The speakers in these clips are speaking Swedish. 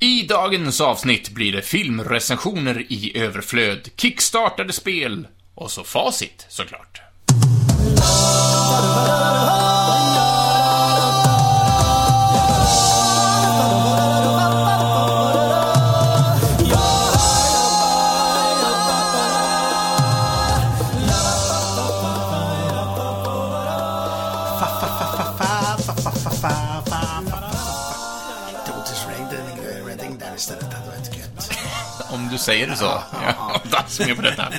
I dagens avsnitt blir det filmrecensioner i överflöd, kickstartade spel och så facit, såklart. Du säger det så. Ja, Dans med på detta.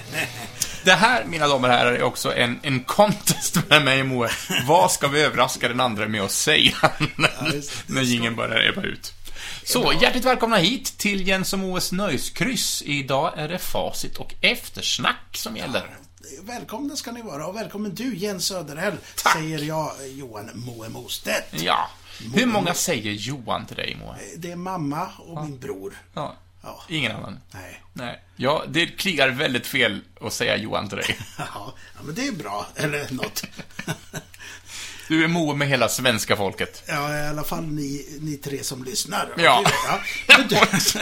Det här, mina damer och herrar, är också en, en contest med mig och Moe. Vad ska vi överraska den andra med att säga när, när jingeln börjar ebba ut? Så, hjärtligt välkomna hit till Jens och Moes nöjeskryss. Idag är det facit och eftersnack som gäller. Välkomna ska ni vara och välkommen du Jens Söderhäll, Tack. säger jag Johan Moe Mostedt. Ja. Hur många säger Johan till dig, Moe? Det är mamma och min bror. Ja. Ja. Ingen annan? Nej. Nej. Ja, det kliar väldigt fel att säga Johan till dig. Ja, men det är bra. Eller något. Du är Moe med hela svenska folket. Ja, i alla fall ni, ni tre som lyssnar. Ja. ja. Du,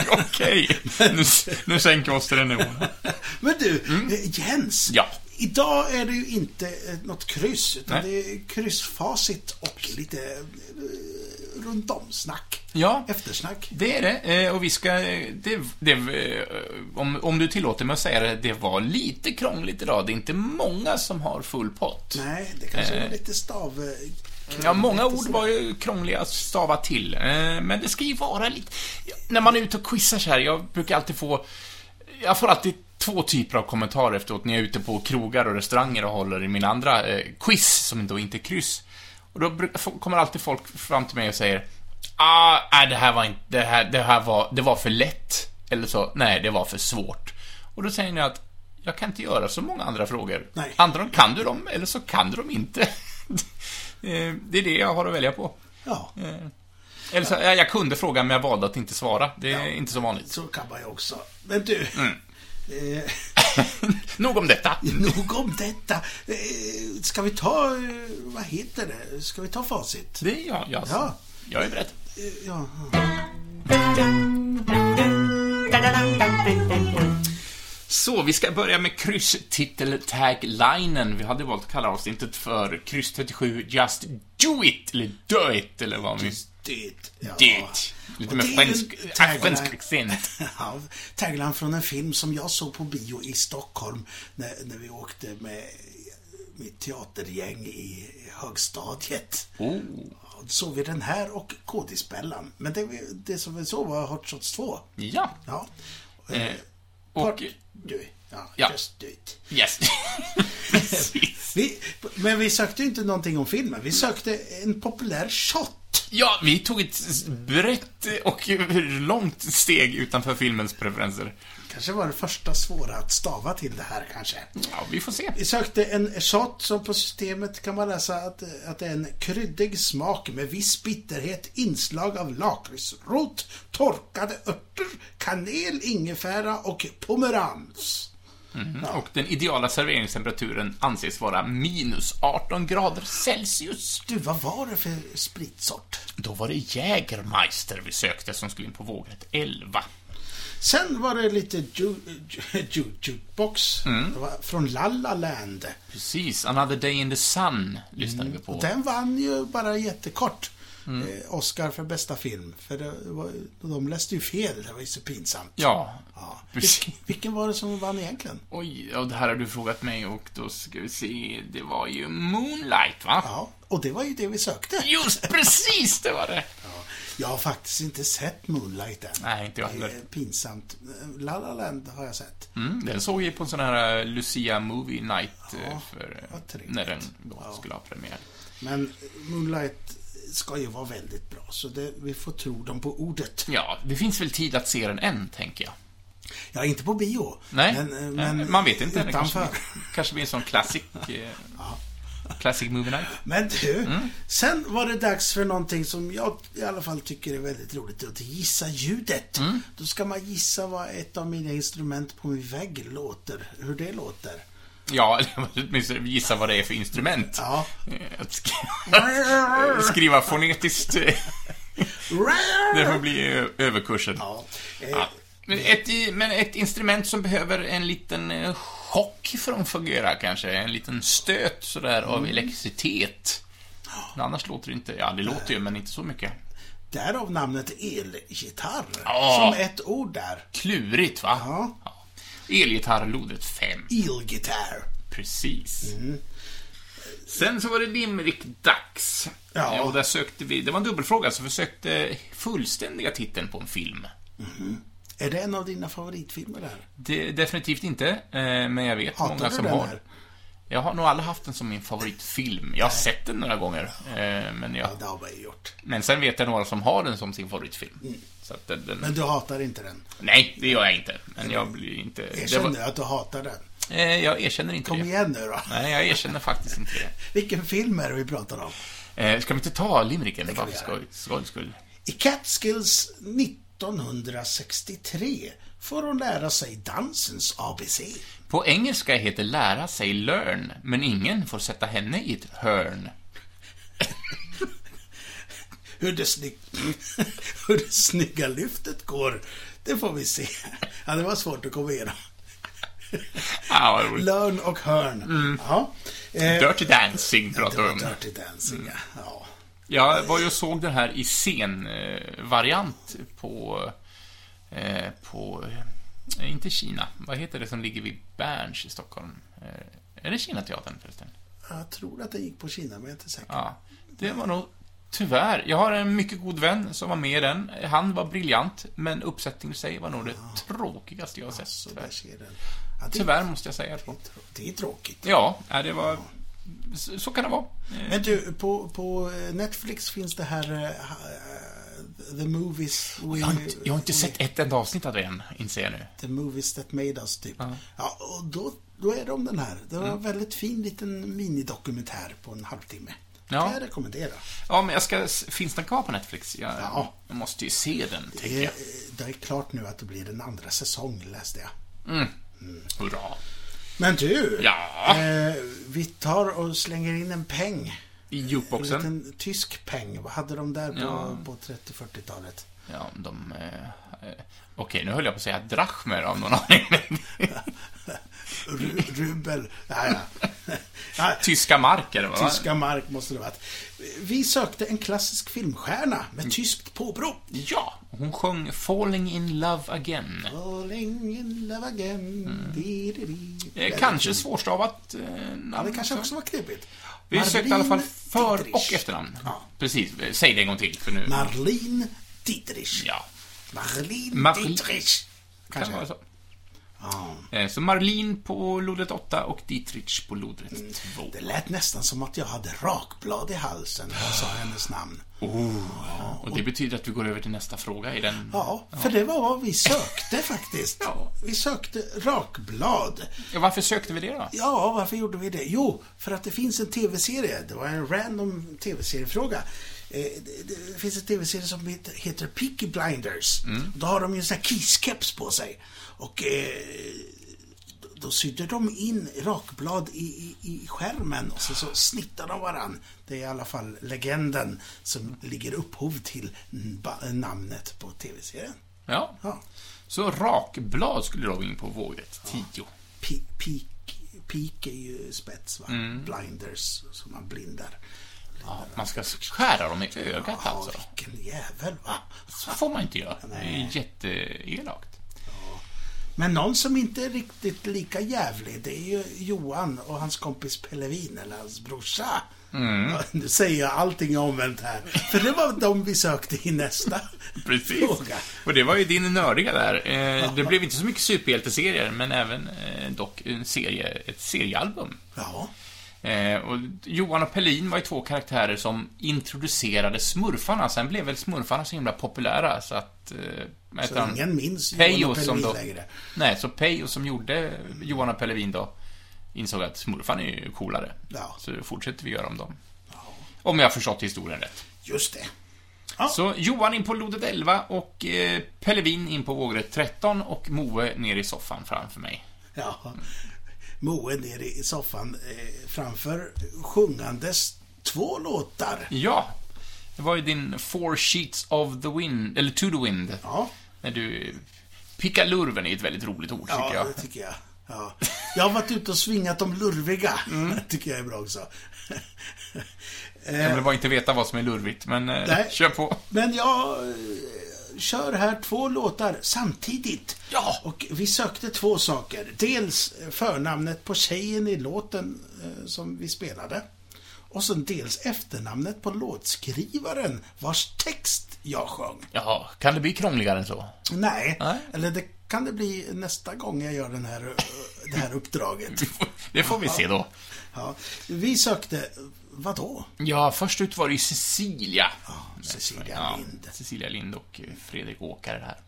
Okej, nu, nu sänker vi oss till den nivån. men du eh, Jens. Mm. Ja. Idag är det ju inte eh, något kryss, utan Nej. det är kryssfacit och lite eh, runt om snack. Ja, Eftersnack. det är det. Eh, Och vi ska... eh, Det, det, eh, om, om du tillåter mig att säga det, det var lite krångligt idag. Det är inte många som har full pott. Nej, det kanske Eh. var lite stav... Ja, många ord var ju krångliga att stava till. Men det ska ju vara lite... När man är ute och quizar så här, jag brukar alltid få... Jag får alltid två typer av kommentarer efteråt när jag är ute på krogar och restauranger och håller i min andra eh, quiz, som då inte är kryss. Och då kommer alltid folk fram till mig och säger Ah, nej, det här var inte... Det här, det här var... Det var för lätt. Eller så, nej, det var för svårt. Och då säger ni att jag kan inte göra så många andra frågor. Nej. Antingen kan du dem, eller så kan du dem inte. Eh, det är det jag har att välja på. Ja, Eh, Eller så, ja, jag kunde fråga, men jag valde att inte svara. Det är inte så vanligt. så kan man ju också. Men du, Mm. Nog om detta. nog om detta. Eh, ska vi ta, eh, vad heter det, ska vi ta facit? Det är jag. Jag, Ja. jag är beredd. Eh, ja. Så, vi ska börja med krysstitel-taglinen. Vi hade valt att kalla avsnittet för kryss 37 Just Do It, eller Do It, eller vad vi... Det, ja. Do It. Lite med äh, tagline. svensk accent. Ja, tagline från en film som jag såg på bio i Stockholm när, när vi åkte med mitt teatergäng i högstadiet. Oh. Såg vi den här och Kodisbellan. Men det, det som vi såg var Hot Shots 2. Ja. Ja. Eh, och... Du, ja, Ja. just do it. Yes. Vi, men vi sökte ju inte någonting om filmen. Vi sökte en populär shot. Ja, vi tog ett brett och långt steg utanför filmens preferenser. Kanske var det första svåra att stava till det här kanske. Ja, vi får se. Vi sökte en shot som på systemet kan man läsa att, att det är en kryddig smak med viss bitterhet, inslag av lakritsrot, torkade örter, kanel, ingefära och pomerans. Och den ideala serveringstemperaturen anses vara minus 18 grader Celsius. Du, vad var det för spritsort? Då var det Jägermeister vi sökte som skulle in på vågrätt 11. Sen var det lite ju, ju, ju, jukebox. Mm. Det var från Lalla Land. Precis, Another Day in the Sun lyssnade vi Och på. den vann ju bara jättekort. Mm. Eh, Oscar för bästa film. För det var, de läste ju fel. Det var ju så pinsamt. Ja, Ja. precis. Vil, vilken var det som vann egentligen? Oj, ja, det här har du frågat mig och då ska vi se, det var ju Moonlight, va? Ja, och det var ju det vi sökte. Just precis, det var det. Ja, jag har faktiskt inte sett Moonlight än. Nej, inte jag Det heller. är pinsamt. La La Land har jag sett. Mm, den såg jag på en sån här eh, Lucia Movie Night Ja, för, eh, trevligt. när den då Ja. skulle ha premiär. Men Moonlight ska ju vara väldigt bra, så det, vi får tro dem på ordet. Ja, det finns väl tid att se den än, tänker jag. Ja, inte på bio. Nej, men, eh, men man vet inte. Det kanske, kanske blir en sån classic, eh, classic movie night. Men du, Mm. sen var det dags för någonting som jag i alla fall tycker är väldigt roligt. Att gissa ljudet. Mm. Då ska man gissa vad ett av mina instrument på min vägg låter. Hur det låter. Ja, eller åtminstone gissa vad det är för instrument. Ja. Eh, Att sk- skriva fonetiskt. eh, Det får bli ö- överkursen. Ja. Eh, Ja. Men, ett, men ett instrument som behöver en liten eh, chock för att fungera kanske. En liten stöt sådär Mm. av elektricitet. Men annars låter det inte, ja det låter ju men inte så mycket. Därav namnet elgitarr. Ja. Som ett ord där. Klurigt va? Ja. Elgitarr lodret 5. Elgitarr. Precis. Mm. Sen så var det limerick-dags. Ja. Och där sökte vi, det var en dubbelfråga, så vi sökte fullständiga titeln på en film. Är det en av dina favoritfilmer där? Det, definitivt inte, eh, men jag vet Hatar många du som den har. här? Jag har nog aldrig haft den som min favoritfilm. Jag har sett den några gånger, eh, men, jag, Ja, det har man ju gjort. men sen vet jag några som har den som sin favoritfilm. Så att den, den, Men du hatar inte den? Nej, det gör jag inte. Men jag blir inte... Erkänn var- att du hatar den. eh, jag erkänner inte Kom det. igen nu då. Nej, jag erkänner faktiskt inte det. Vilken film är det vi pratar om? Eh, ska vi inte ta limericken bara för skojs skull? I Catskills 1963 får hon lära sig dansens ABC. På engelska heter lära sig learn, men ingen får sätta henne i ett hörn. Hur det, snygg... Hur det snygga lyftet går, det får vi se. Ja, det var svårt att komma igenom. Lörn och hörn. Ja. Eh, Dirty Dancing pratar vi om. Dirty Dancing, ja. ja. Jag var ju och såg den här i scenvariant på... Eh, på... Eh, inte Kina. Vad heter det som ligger vid Berns i Stockholm? Eh, är det Kinateatern förresten? Jag tror att det gick på Kina, men jag är inte säker. Ja. Det var nog... Tyvärr. Jag har en mycket god vän som var med i den. Han var briljant, men uppsättningen i sig var nog det tråkigaste jag har sett. Så Tyvärr. ser den. Ja, det, Tyvärr måste jag säga. det är tråkigt. Ja, det var... Så, så kan det vara. Men du, på, på Netflix finns det här The Movies... We, Jag har, inte, jag har inte we- sett ett enda avsnitt av det än, inser jag nu. The Movies That Made Us, typ. Ja. Ja, och då, då är de den här. Det var Mm. en väldigt fin liten minidokumentär på en halvtimme. Ja. kan jag rekommendera. Ja, men jag ska... Finns den kvar på Netflix? Jag, Ja. jag måste ju se den, tänker Det, jag. det är klart nu att det blir en andra säsong, läste jag. Mm. Hurra. Men du, Ja. eh, vi tar och slänger in en peng. I En jukeboxen. liten tysk peng. Vad hade de där på, Ja. på 30-40-talet? Ja, de... Eh, Okej, nu höll jag på att säga drachmer av någon anledning. Ru, rubel. Ja, ja. Tyska mark, eller vad? tyska mark måste det ha varit. Vi sökte en klassisk filmstjärna med tyskt påbrå. Ja, hon sjöng Falling in Love Again. Falling in love again. Di, di, di. Eh, kanske svårstavat eh, Ja, det kanske också. också var knepigt. Vi sökte i alla fall Marlene för- Dietrich. och efternamn. Ja. Precis, säg det en gång till, för nu... Marlene Dietrich. Ja, Marlene Marl- Dietrich. kan Kanske. vara så. Ja. Eh, Så Marlin på lodret 8 och Dietrich på lodret 2. Det lät nästan som att jag hade rakblad i halsen när jag sa hennes namn. Och det betyder att vi går över till nästa fråga i den... Ja, för det var vad vi sökte faktiskt. Ja. Vi sökte rakblad. Ja, varfar sökte vi det då? Ja, varför gjorde vi det? Jo, för att det finns en tv-serie. Det var en random tv-seriefråga. Eh, det, finns en tv-serie som heter, Peaky Blinders. Då har de ju en sån här kiskeps på sig. Och eh, då- sydde de in rakblad i, i, i skärmen och så, så snittar de varann. Det är i alla fall legenden som ligger upphov till namnet på tv-serien. Ja. Ja. Så rakblad skulle då in på vågrätt 10. Peak, peak, peak är ju spets, va? Blinders, som man blindar. Ja, man ska skära dem i ögat Ja, alltså. vilken jävel, va? Så får man inte göra. Det är jätteelakt. Men någon som inte är riktigt lika jävlig, det är ju Johan och hans kompis Pellevin, eller hans brorsa. Ja, Nu säger jag allting omvänt här. För det var de vi sökte i nästa Precis. fråga. Och det var ju din nördiga där. Eh, Det blev inte så mycket superhjälteserier, men även eh, dock en serie, ett seriealbum. Ja, Eh, och Johan och Pellin var ju två karaktärer som introducerade smurfarna. Sen blev väl smurfarna så himla populära så att... Eh, så han? ingen minns Johan och som Pellevin då... längre. Nej, så Pejo som gjorde Johan och Pellevin då insåg att smurfarna är ju coolare. Ja. Så fortsätter vi göra om dem. Om jag har förstått historien rätt. Just det. Ja. Så Johan in på lodet 11 och eh, Pellevin in på vågrätt 13 och Moe ner i soffan framför mig. Ja. Moe ner i soffan eh, framför sjungandes två låtar. Ja, Det var ju din Four Sheets of the Wind, eller To the Wind. Ja, När du... Pickalurven är ett väldigt roligt ord, ja tycker jag. det tycker jag. Ja. Jag har varit ute och svingat de lurviga. Mm. tycker jag är bra också. Jag vill bara inte veta vad som är lurvigt, men eh, Nej. kör på. Men jag eh, kör här två låtar samtidigt. Ja. Och vi sökte två saker. Dels förnamnet på tjejen i låten eh, som vi spelade. Och sen dels efternamnet på låtskrivaren vars text jag sjöng. Jaha, kan det bli krångligare än så? Nej, Nej. eller det kan det bli nästa gång jag gör den här, eh, det här uppdraget. Det får vi se då. Ja, vi sökte, vad då? Ja, först ut var det ju Cecilia. Cecilia Ja, Lind. Cecilia Lind och eh, Fredrik Åkare här.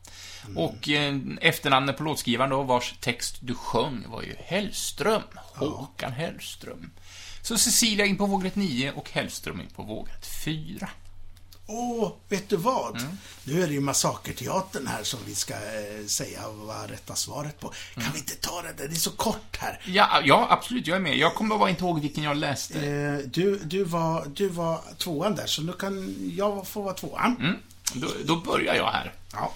Och eh, efternamnet på låtskrivaren då, vars text du sjöng, var ju Hellström. Håkan Hellström. Så Cecilia in på vågrätt 9 och Hellström in på vågrätt 4. Och vet du vad? Mm. Nu är det ju Massakerteatern här som vi ska eh, säga vad rätta svaret på. Kan Mm. vi inte ta det där? Det är så kort här. Ja, ja, absolut, jag är med. Jag kommer bara inte ihåg vilken jag läste. Eh, du, du, var, du var tvåan där, så nu kan jag få vara tvåan. Mm, då, då börjar jag här. Ja.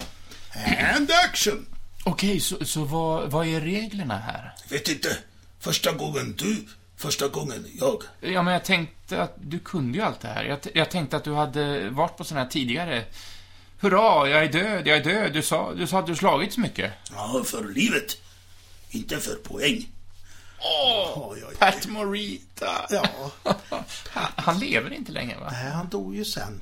And action! Okej, så, så vad, vad är reglerna här? Vet inte. Första gången du, första gången jag. Ja, men jag tänkte att du kunde ju allt det här. Jag, jag tänkte att du hade varit på sådana här tidigare. Hurra, jag är död, jag är död. Du sa, du sa att du slagit så mycket. Ja, för livet. Inte för poäng. Åh, oj. Pat Morita. Ja. Han, han lever inte längre, va? Nej, han dog ju sen.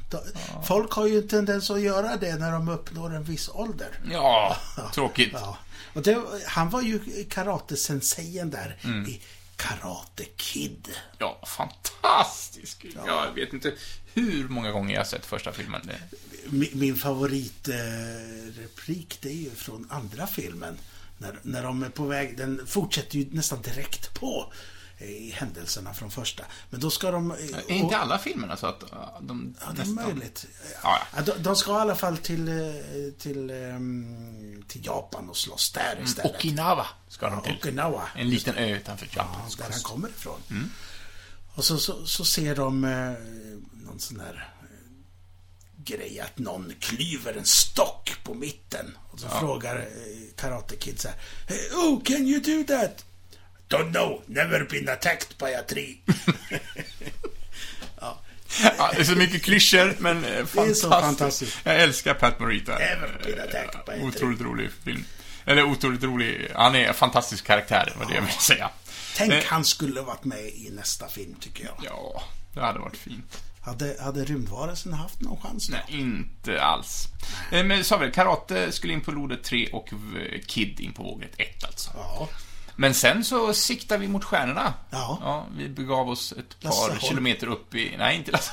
Folk har ju en tendens att göra det när de uppnår en viss ålder. Ja, tråkigt. Ja. Och det, han var ju karatesenseien där Mm. i Karate Kid. Ja, fantastisk. Jag vet inte hur många gånger jag har sett första filmen. Min, min favoritreplik, replik, det är ju från andra filmen. När, när de är på väg, den fortsätter ju nästan direkt på eh, i händelserna från första. Men då ska de... eh, Är inte alla filmerna så att ja, de Ja, det är möjligt. Ja, Ja, de, de ska i alla fall till, eh, till, ehm, till Japan och slåss där istället. Okinawa ska de Ja, till. Okinawa. En liten ö utanför Ja, Japan. där han kommer ifrån. Mm. Och så, så, så ser de eh, någon sån där eh, grej att någon klyver en stock på mitten. Och så frågar eh, Karate Kid så här. "Hey, Oh, can you do that? Don't know, never been attacked by a tree. ja. Ja, det är så mycket klyschor, men eh, fantastiskt. så fantastiskt. Jag älskar Pat Morita. Never been attacked by a tree. Otroligt rolig film. Eller otroligt rolig. Han är en fantastisk karaktär, var det jag ville säga. Tänk, Eh, han skulle varit med i nästa film, tycker jag. Ja, det hade varit fint. Hade, hade rymdvarelsen haft någon chans då? Nej, inte alls. Eh, Men sa vi, Karate skulle in på lodet 3 och Kid in på vågrätt 1 alltså. Ja. Men sen så siktar vi mot stjärnorna. Ja. vi begav oss ett par Holm. kilometer upp i... Nej, inte Lasse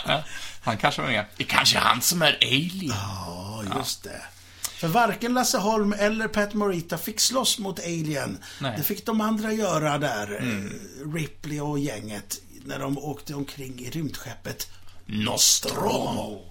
Han kanske var med. Det är kanske han som är alien. Ja, just det. För varken Lasse Holm eller Pat Morita fick slåss mot Alien. Nej. Det fick de andra göra där, eh, Ripley och gänget, när de åkte omkring i rymdskeppet Nostromo.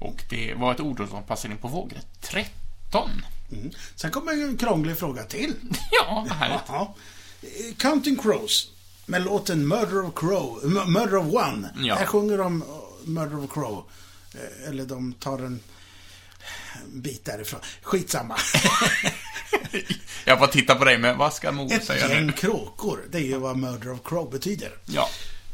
Och det var ett ord som passade in på vågrätt 13. Mm. Sen kommer en krånglig fråga till. Ja, härligt. Ja. Eh, Counting Crows med låten Murder of Crow, M- Murder of One. Ja. Här sjunger de eh, Murder of Crow. Eh, Eller de tar en bit därifrån. Skitsamma. Jag bara tittar på dig, men vad ska Mo Ett säga gäng nu? kråkor, det är ju vad Murder of Crow betyder. Ja.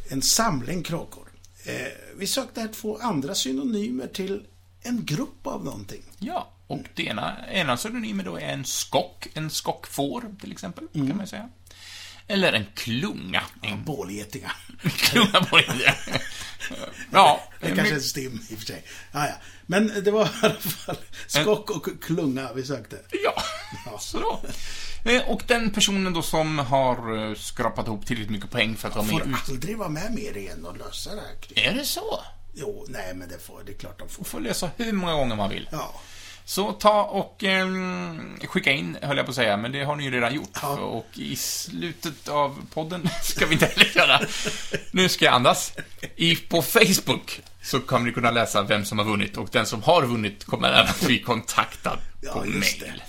En samling kråkor. Eh, vi sökte här två andra synonymer till en grupp av någonting. Ja, och det ena, ena synonymen då är en skock, en skockfår till exempel, Mm. kan man säga. Eller en klunga. En Bålgetingar. klunga det. Ja, Det kanske är ett stim i och för sig. Ja, ja. Men det var i alla fall skock och klunga vi sökte. Ja, så då. Eh, Och den personen då som har eh, skrapat ihop tillräckligt mycket poäng för att vara Får med ut. aldrig vara med mer igen och lösa det här. Är det så? Jo, nej men det får, det är klart de får. Man får lösa hur många gånger man vill. Ja. Så ta och eh, skicka in, höll jag på att säga, men det har ni ju redan gjort. Ja. Och i slutet av podden ska vi inte heller göra. Nu ska jag andas. I, på Facebook så kommer ni kunna läsa vem som har vunnit och den som har vunnit kommer även att bli kontaktad Ja, på just mail.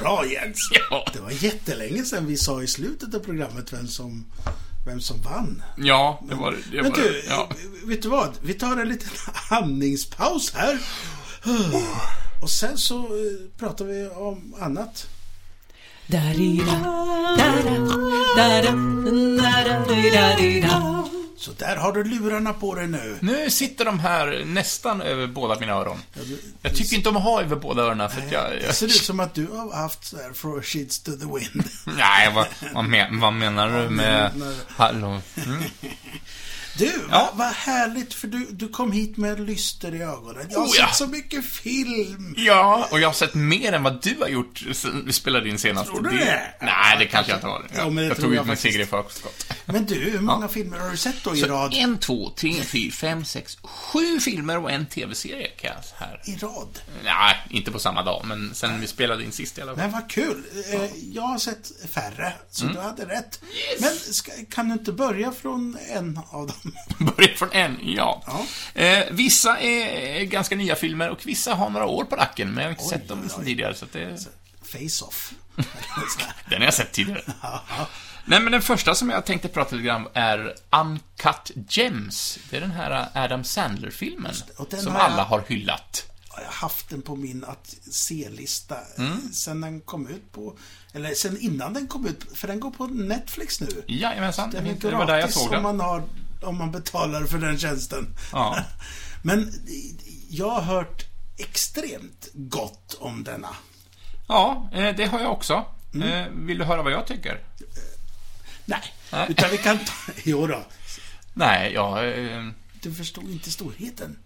Bra Jens! Ja. Det var jättelänge sedan vi sa i slutet av programmet vem som, vem som vann. Ja, det var det. Men Var, du, ja. vet du vad? Vi tar en liten andningspaus här. Och sen så eh, pratar vi om annat. Så där har du lurarna på dig nu. Nu sitter de här nästan över båda mina öron. Jag tycker inte om att ha över båda öronen för att jag... Det jag ser ut som att du har haft så här for shits to the wind. nej, vad, vad, men, vad menar du med... Hallå? Mm. Du, Ja. vad härligt för du, du kom hit med lyster i ögonen. Jag har Oh, ja. sett så mycket film. Ja, och jag har sett mer än vad du har gjort sen vi spelade in senast. Tror du Det- det? Nej, det kanske jag inte har. Ja, jag tror tog jag ut min seger i förskott. Men du, hur många filmer har du sett då i Så rad? en, två, tre, fyra, fem, sex, sju filmer och en tv-serie kan jag här. I rad? Nej, inte på samma dag, men sen vi spelade in sist i alla fall. Men vad kul. Eh, Jag har sett färre, så Mm. du hade rätt. Men ska, kan du inte börja från en av dem? Börja från en, ja. Ja. Eh, vissa är ganska nya filmer och vissa har några år på nacken, men jag har inte Oj, sett dem oj, tidigare, så att det... Face-off. Den har jag sett tidigare. Nej, men den första som jag tänkte prata lite grann är Uncut Gems. Det är den här Adam Sandler-filmen som har alla har hyllat. Jag har haft den på min att se-lista Mm. sen den kom ut på... Eller sen innan den kom ut, för den går på Netflix nu. Jajamensan, Den är det var där jag såg om den. man, har, om man betalar för den tjänsten. Ja. Men jag har hört extremt gott om denna. Ja, eh, det har jag också. Mm. Eh, Vill du höra vad jag tycker? Nej, Nej. utan vi kan ta... Jo då. Nej, ja... Eh, Du förstod inte storheten.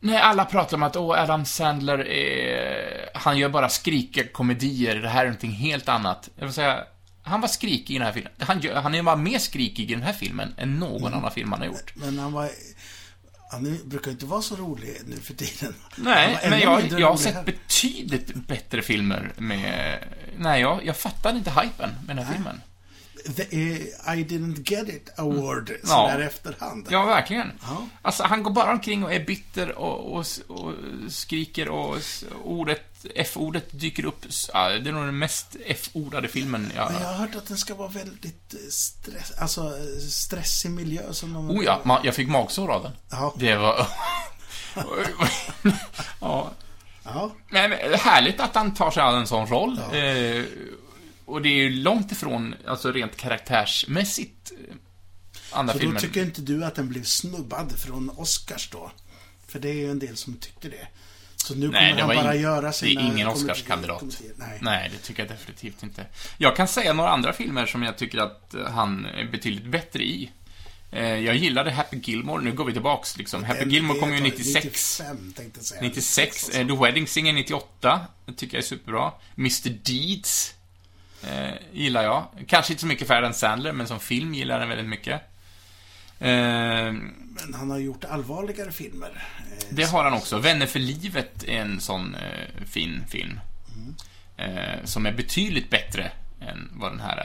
nej, alla pratar om att åh, Adam Sandler är... Han gör bara skrikiga komedier, det här är någonting helt annat. Jag vill säga, han var skrikig i den här filmen. Han, han är bara mer skrikig i den här filmen än någon Mm. annan film han har gjort. Men han var... Han brukar inte vara så rolig nu för tiden. Nej, men jag, jag har sett här. betydligt bättre filmer med... Nej, jag, jag fattade inte hypen med den här filmen. The, eh, I didn't get it award, Ja. sådär efterhand. Ja, verkligen. Ja. Alltså, han går bara omkring och är bitter och, och, och skriker och ordet, F-ordet dyker upp. Ja, det är nog den mest F-ordade filmen jag... Men jag har hört att den ska vara väldigt eh, stress, alltså eh, stressig miljö som de... Oh ja, ma- jag fick magsår av den. Ja. Det var... ja. Ja. Men härligt att han tar sig an en sån roll. Eh, och det är ju långt ifrån, alltså rent karaktärsmässigt, eh, andra Så då filmer. tycker inte du att den blev snubbad från Oscars då? För det är ju en del som tyckte det. Så nu Nej, kommer han bara in- göra det är sina... ingen Oscarskandidat. Nej. Nej, det tycker jag definitivt inte. Jag kan säga några andra filmer som jag tycker att eh, han är betydligt bättre i. Eh, Jag gillade Happy Gilmore, nu går vi tillbaks liksom. Happy Den Gilmore kom ju vet jag, 96. 95 tänkte säga. 96. eh, The Wedding Singer 98. Det tycker jag är superbra. Mr Deeds. Eh, gillar jag. Kanske inte så mycket för Adam Sandler, men som film gillar jag den väldigt mycket. Eh, Men han har gjort allvarligare filmer. Eh, det har han också. Vänner för livet är en sån eh, fin film. Eh, som är betydligt bättre än vad den här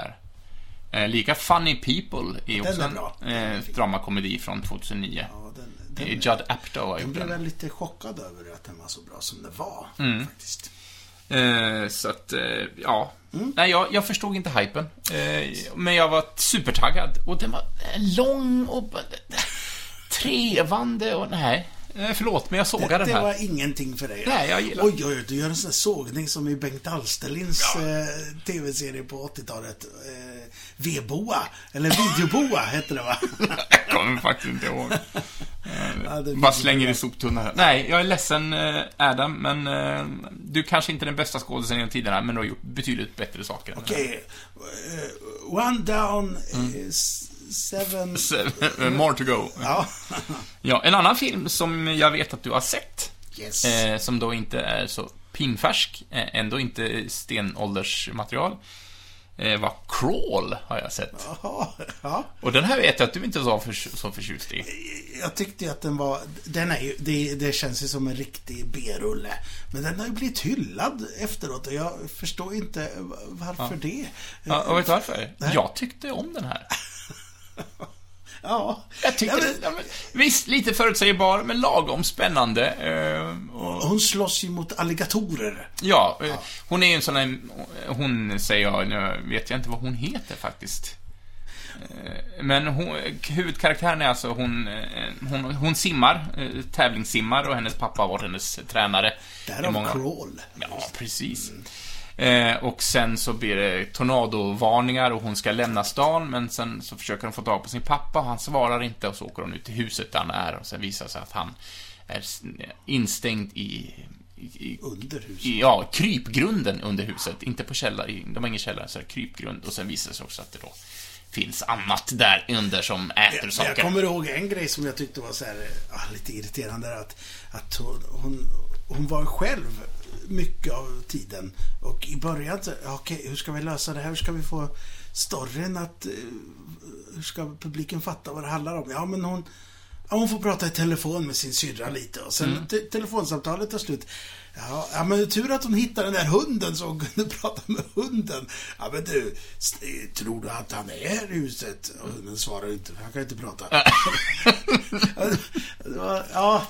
är. Lika Funny People är Den också är en eh, dramakomedi från 2009. Ja, den, Det är den, Judd Apatow har den gjort blev den. jag lite chockad över att den var så bra som den var. Mm. Faktiskt. Eh, så att, eh, ja. Mm. Nej, jag, jag förstod inte hypen. Eh, men jag var supertaggad. Och den var eh, lång och trevande och nej. Eh, förlåt, men jag sågar Det, den det här. var ingenting för dig. Nej, jag gillar- Oj, oj, du gör en sån där sågning som i Bengt Alsterlinds eh, tv-serie på 80-talet. Eh, V-boa, eller videoboa hette det va? Jag kommer faktiskt inte ihåg. Ja, Bara slänger i soptunnan. Nej, jag är ledsen eh, Adam, men eh, du kanske inte är den bästa skådisen genom tiderna, men du har gjort betydligt bättre saker. Okej. eh, one down, Mm. seven... Eh, More to go. Ja. Ja, en annan film som jag vet att du har sett, Yes. som då inte är så pinfärsk, ändå inte stenåldersmaterial, eh, var Crawl, har jag sett. Jaha, ja. Och den här vet jag att du inte var för, så förtjust i. Jag tyckte ju att den var... Den är ju, det, det känns ju som en riktig B-rulle. Men den har ju blivit hyllad efteråt och jag förstår inte varför det. Ja, och vet du varför? Nej. Jag tyckte om den här. Ja. Jag tyckte, Ja, men- ja, visst, lite förutsägbar, men lagom spännande. Eh, och, Hon slåss ju mot alligatorer. ja, eh, hon är ju en sån här, hon säger jag, nu vet jag inte vad hon heter faktiskt. Eh, Men hon, huvudkaraktären är alltså hon, hon, hon simmar, tävlingssimmar och hennes pappa varit hennes tränare. Därav många- crawl. Ja, precis. Eh, och sen så blir det tornadovarningar och hon ska lämna stan, men sen så försöker hon få tag på sin pappa och han svarar inte och så åker hon ut till huset där han är och sen visar det sig att han är instängd i, i, Under huset. i, ja, krypgrunden under huset. Inte på källare, i- de har ingen källare, så är krypgrund. Och sen visar det sig också att det då finns annat där under som äter Men saker. jag kommer ihåg en grej som jag tyckte var så här, ah, lite irriterande. Att, att hon, hon, hon var själv mycket av tiden. Och i början ja, okej, hur ska vi lösa det här? Hur ska vi få storyn att... eh, Hur ska publiken fatta vad det handlar om? Ja, men hon... Ja, hon får prata i telefon med sin syrra lite och sen Mm. te telefonsamtalet tar slut. Ja, ja, men tur att hon hittade den där hunden så hon kunde prata med hunden. Ja, men du, tror du att han är här i huset? Och hunden svarar inte, för han kan inte prata. det var, ja,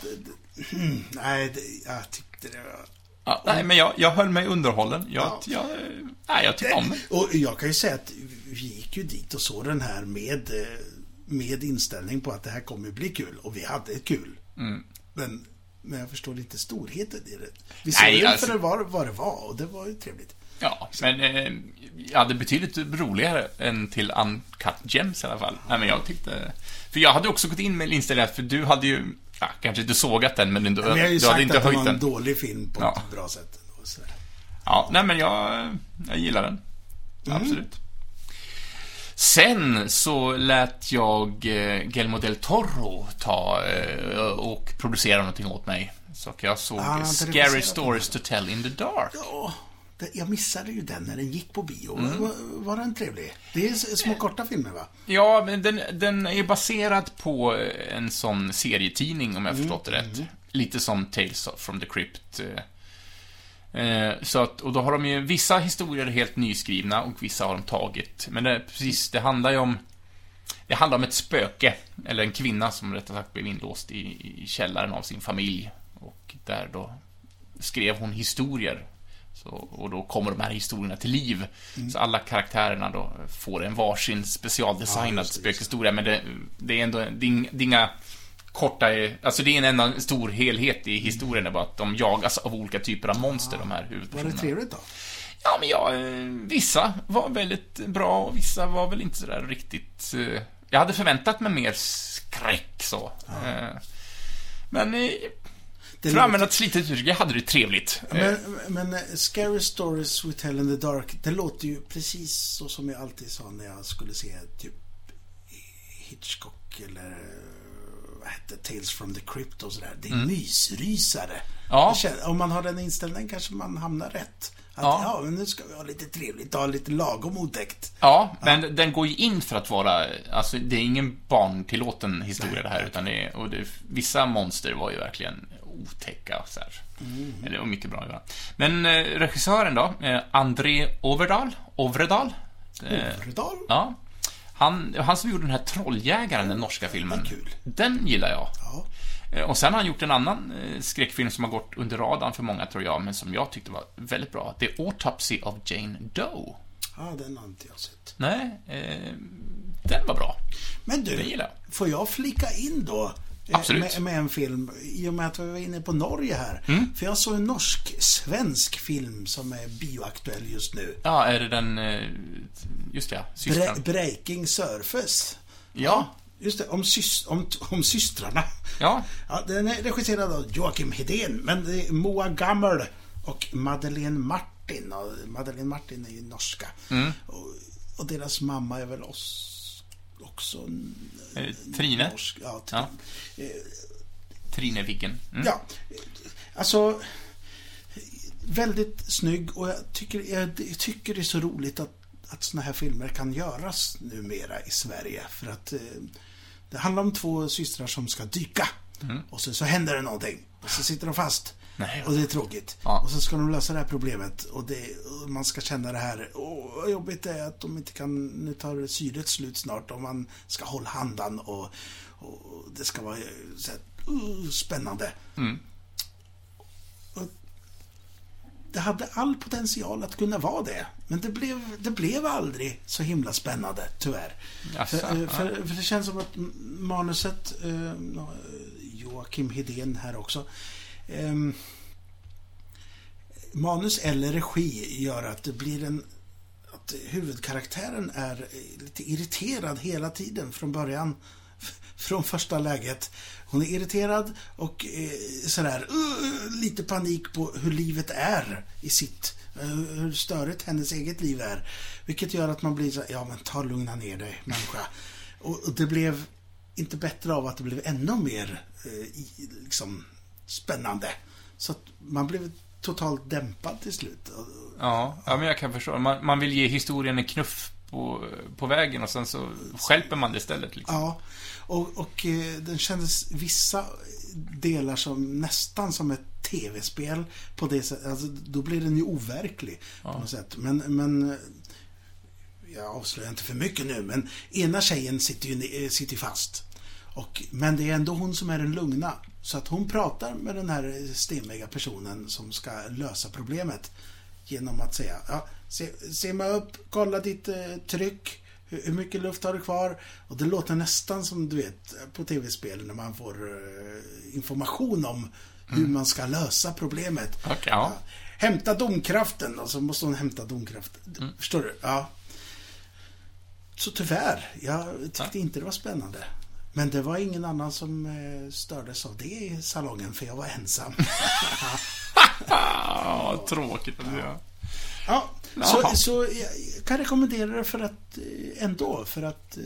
det, hmm, nej, det, jag tyckte det var... Ja, nej, men jag, jag höll mig underhållen. Jag, Ja. jag, nej, jag tyckte om den. Och jag kan ju säga att vi gick ju dit och såg den här med, eh, med inställning på att det här kommer bli kul. Och vi hade kul. Mm. Men, men jag förstår inte storheten i det. Vi såg Nej, den alltså- för det var vad det var och det var ju trevligt. Ja, men eh, jag hade betydligt roligare än till Uncut Gems i alla fall. Nej, men jag tyckte... För jag hade också gått in med inställningen, för du hade ju, ja, kanske inte sågat den, men du, Men jag har ju du hade inte att det var höjt en den. dålig film på Ja. ett bra sätt. Sådär. Ja, nej men jag, jag gillar den. Mm. Absolut. Sen så lät jag eh, Guillermo del Toro ta eh, och producera någonting åt mig. Så jag såg Ah, Scary Stories to Tell in the Dark. Ja, jag missade ju den när den gick på bio. Mm. Var, var den trevlig? Det är små korta filmer va? Ja, men den, den är baserad på en sån serietidning, om jag har förstått det rätt. Lite som Tales from the Crypt. eh. Eh, Så att, och då har de ju, vissa historier är helt nyskrivna och vissa har de tagit. Men det, precis, det handlar ju om det handlar om ett spöke, eller en kvinna som rättare sagt blev inlåst i, i källaren av sin familj. Och där då skrev hon historier. Så, och då kommer de här historierna till liv. Så alla karaktärerna då får en varsin specialdesignad Ja, just spökhistoria. Men det, det är ändå det är inga korta... Alltså det är en enda stor helhet i historien. Det är bara att de jagas av olika typer av monster, de här Var huvudpersonerna. det trevligt då? Ja, men ja, eh, vissa var väldigt bra och vissa var väl inte sådär riktigt... eh, Jag hade förväntat mig mer skräck så. Eh, Men för att använda ett slitet uttryck, jag hade det trevligt. Men, men eh, Scary Stories We Tell in the Dark, det låter ju precis så som jag alltid sa när jag skulle se typ Hitchcock eller eh, vad hette Tales from the Crypt och sådär. Det är mysrysare. Mm. Ja. Jag känner, om man har den inställningen kanske man hamnar rätt. Att, Ja. ja. men nu ska vi ha lite trevligt, ha lite lagom otäckt. Ja, men den går ju in för att vara, alltså det är ingen barntillåten historia det här, utan det är, och det, vissa monster var ju verkligen otäcka så här. Eller, och mycket bra göra. Men eh, regissören då, eh, André Overdal, Ovredal? Eh, Overdal? Ja. Han, han som gjorde den här Trolljägaren, den norska filmen. Den gillar jag. Ja. Eh, Och sen har han gjort en annan eh, skräckfilm som har gått under radarn för många, tror jag, men som jag tyckte var väldigt bra. The Autopsy of Jane Doe. ja, den har inte jag sett. Nej, eh, den var bra. Men du, får jag flika in då? Eh, Absolut. Med, med en film, i och med att vi var inne på Norge här. Mm. För jag såg en norsk-svensk film som är bioaktuell just nu. Ja, är det den... eh, Just det, ja. Systern. Bre Breaking Surface. Ja. Just det, om, sys om, om systrarna. Ja. Ja, den är regisserad av Joakim Hedén, men det är Moa Gammel och Madeleine Martin. Och Madeleine Martin är ju norska. Mm. Och, och deras mamma är väl oss också... Eh, Trine. Norsk, ja, Ja. Trine. Trine Viggen. Mm. Ja, alltså väldigt snygg och jag tycker, jag, tycker det är så roligt att, att såna här filmer kan göras numera i Sverige. För att eh, det handlar om två systrar som ska dyka. Och så, så händer det någonting. Och så sitter de fast. Nej. Och det är tråkigt. Ja. Och så ska de lösa det här problemet. Och, det, och man ska känna det här. Åh, vad jobbigt det är att de inte kan... Nu tar syret slut snart. Och man ska hålla handan. Och, och det ska vara så här, uh, spännande. Mm. Och det hade all potential att kunna vara det. Men det blev, det blev aldrig så himla spännande, tyvärr. Jaså, för, eh, för, för det känns som att manuset, eh, Joakim Hedén här också, eh, manus eller regi gör att det blir en att huvudkaraktären är lite irriterad hela tiden från början. Från första läget. Hon är irriterad och eh, sådär uh, uh lite panik på hur livet är i sitt eh, hur störigt hennes eget liv är. Vilket gör att man blir så ja men ta och lugna ner dig människa. Och, och det blev inte bättre av att det blev ännu mer eh, liksom spännande. Så att man blev totalt dämpad till slut. Ja, ja men jag kan förstå. Man, man vill ge historien en knuff på, på vägen och sen så skälper man det istället. Liksom. Ja, och, och eh, den kändes vissa delar som nästan som ett tv-spel på det sättet. Alltså, då blir den ju overklig på något sätt. Men, men eh, jag avslöjar inte för mycket nu, men ena tjejen sitter ju eh, sitter ju fast. Och, men det är ändå hon som är den lugna. Så att hon pratar med den här stemmiga personen som ska lösa problemet. Genom att säga, ja, se, mig upp, kolla ditt eh, tryck. Hur, hur mycket luft har du kvar? Och det låter nästan som du vet på tv-spel när man får eh, information om hur man ska lösa problemet. Okej, ja. Hämta domkraften och så måste hon hämta domkraften. Förstår du? Ja. Så tyvärr, jag tyckte inte det var spännande. Men det var ingen annan som eh, stördes av det i salongen, för jag var ensam. Tråkigt att ja. Ja, Jaha. så, så jag kan rekommendera det för att eh, ändå, för att eh,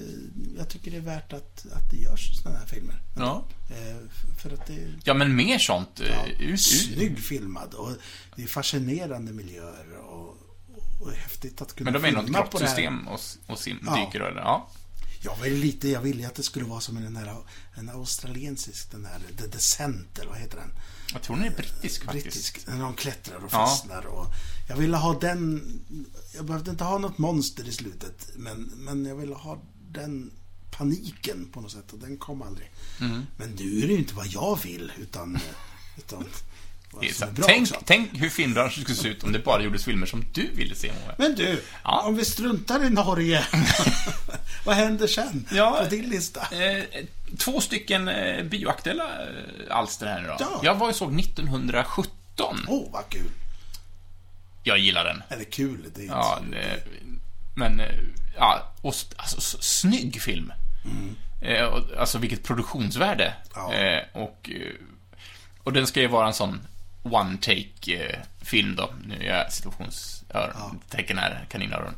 jag tycker det är värt att, att det görs sådana här filmer. Ja. För att det är ja, men mer sånt. ja, Ut, snygg filmad och det är fascinerande miljöer och, och häftigt att kunna Men de är något filma på det här. grottsystem och, och sim, Ja. dyker eller? Ja. Jag var lite, jag ville att det skulle vara som den här, en australiensisk, den här The Descent, eller vad heter den? Jag tror den är brittisk faktiskt. Brittisk, när de klättrar och Ja. fastnar och jag ville ha den, jag behövde inte ha något monster i slutet, men, men jag ville ha den paniken på något sätt och den kom aldrig. Mm. Men nu är det ju inte vad jag vill, utan, utan bra Tänk, också. tänk hur filmbranschen skulle se ut om det bara gjordes filmer som du ville se, Moe. Men du, Ja. om vi struntar i Norge, vad händer sen Ja. på din lista? Eh, två stycken eh, bioaktuella eh, alster här nu då. Ja. Jag var och såg 1917. Åh, oh, vad kul. Jag gillar den. Eller kul, det är inte Ja, så- det, men, eh, ja, och, alltså, snygg film. Eh, och, alltså vilket produktionsvärde. Ja. Eh, och, och den ska ju vara en sån one-take-film då. Nu gör jag situationstecken här, kaninöron.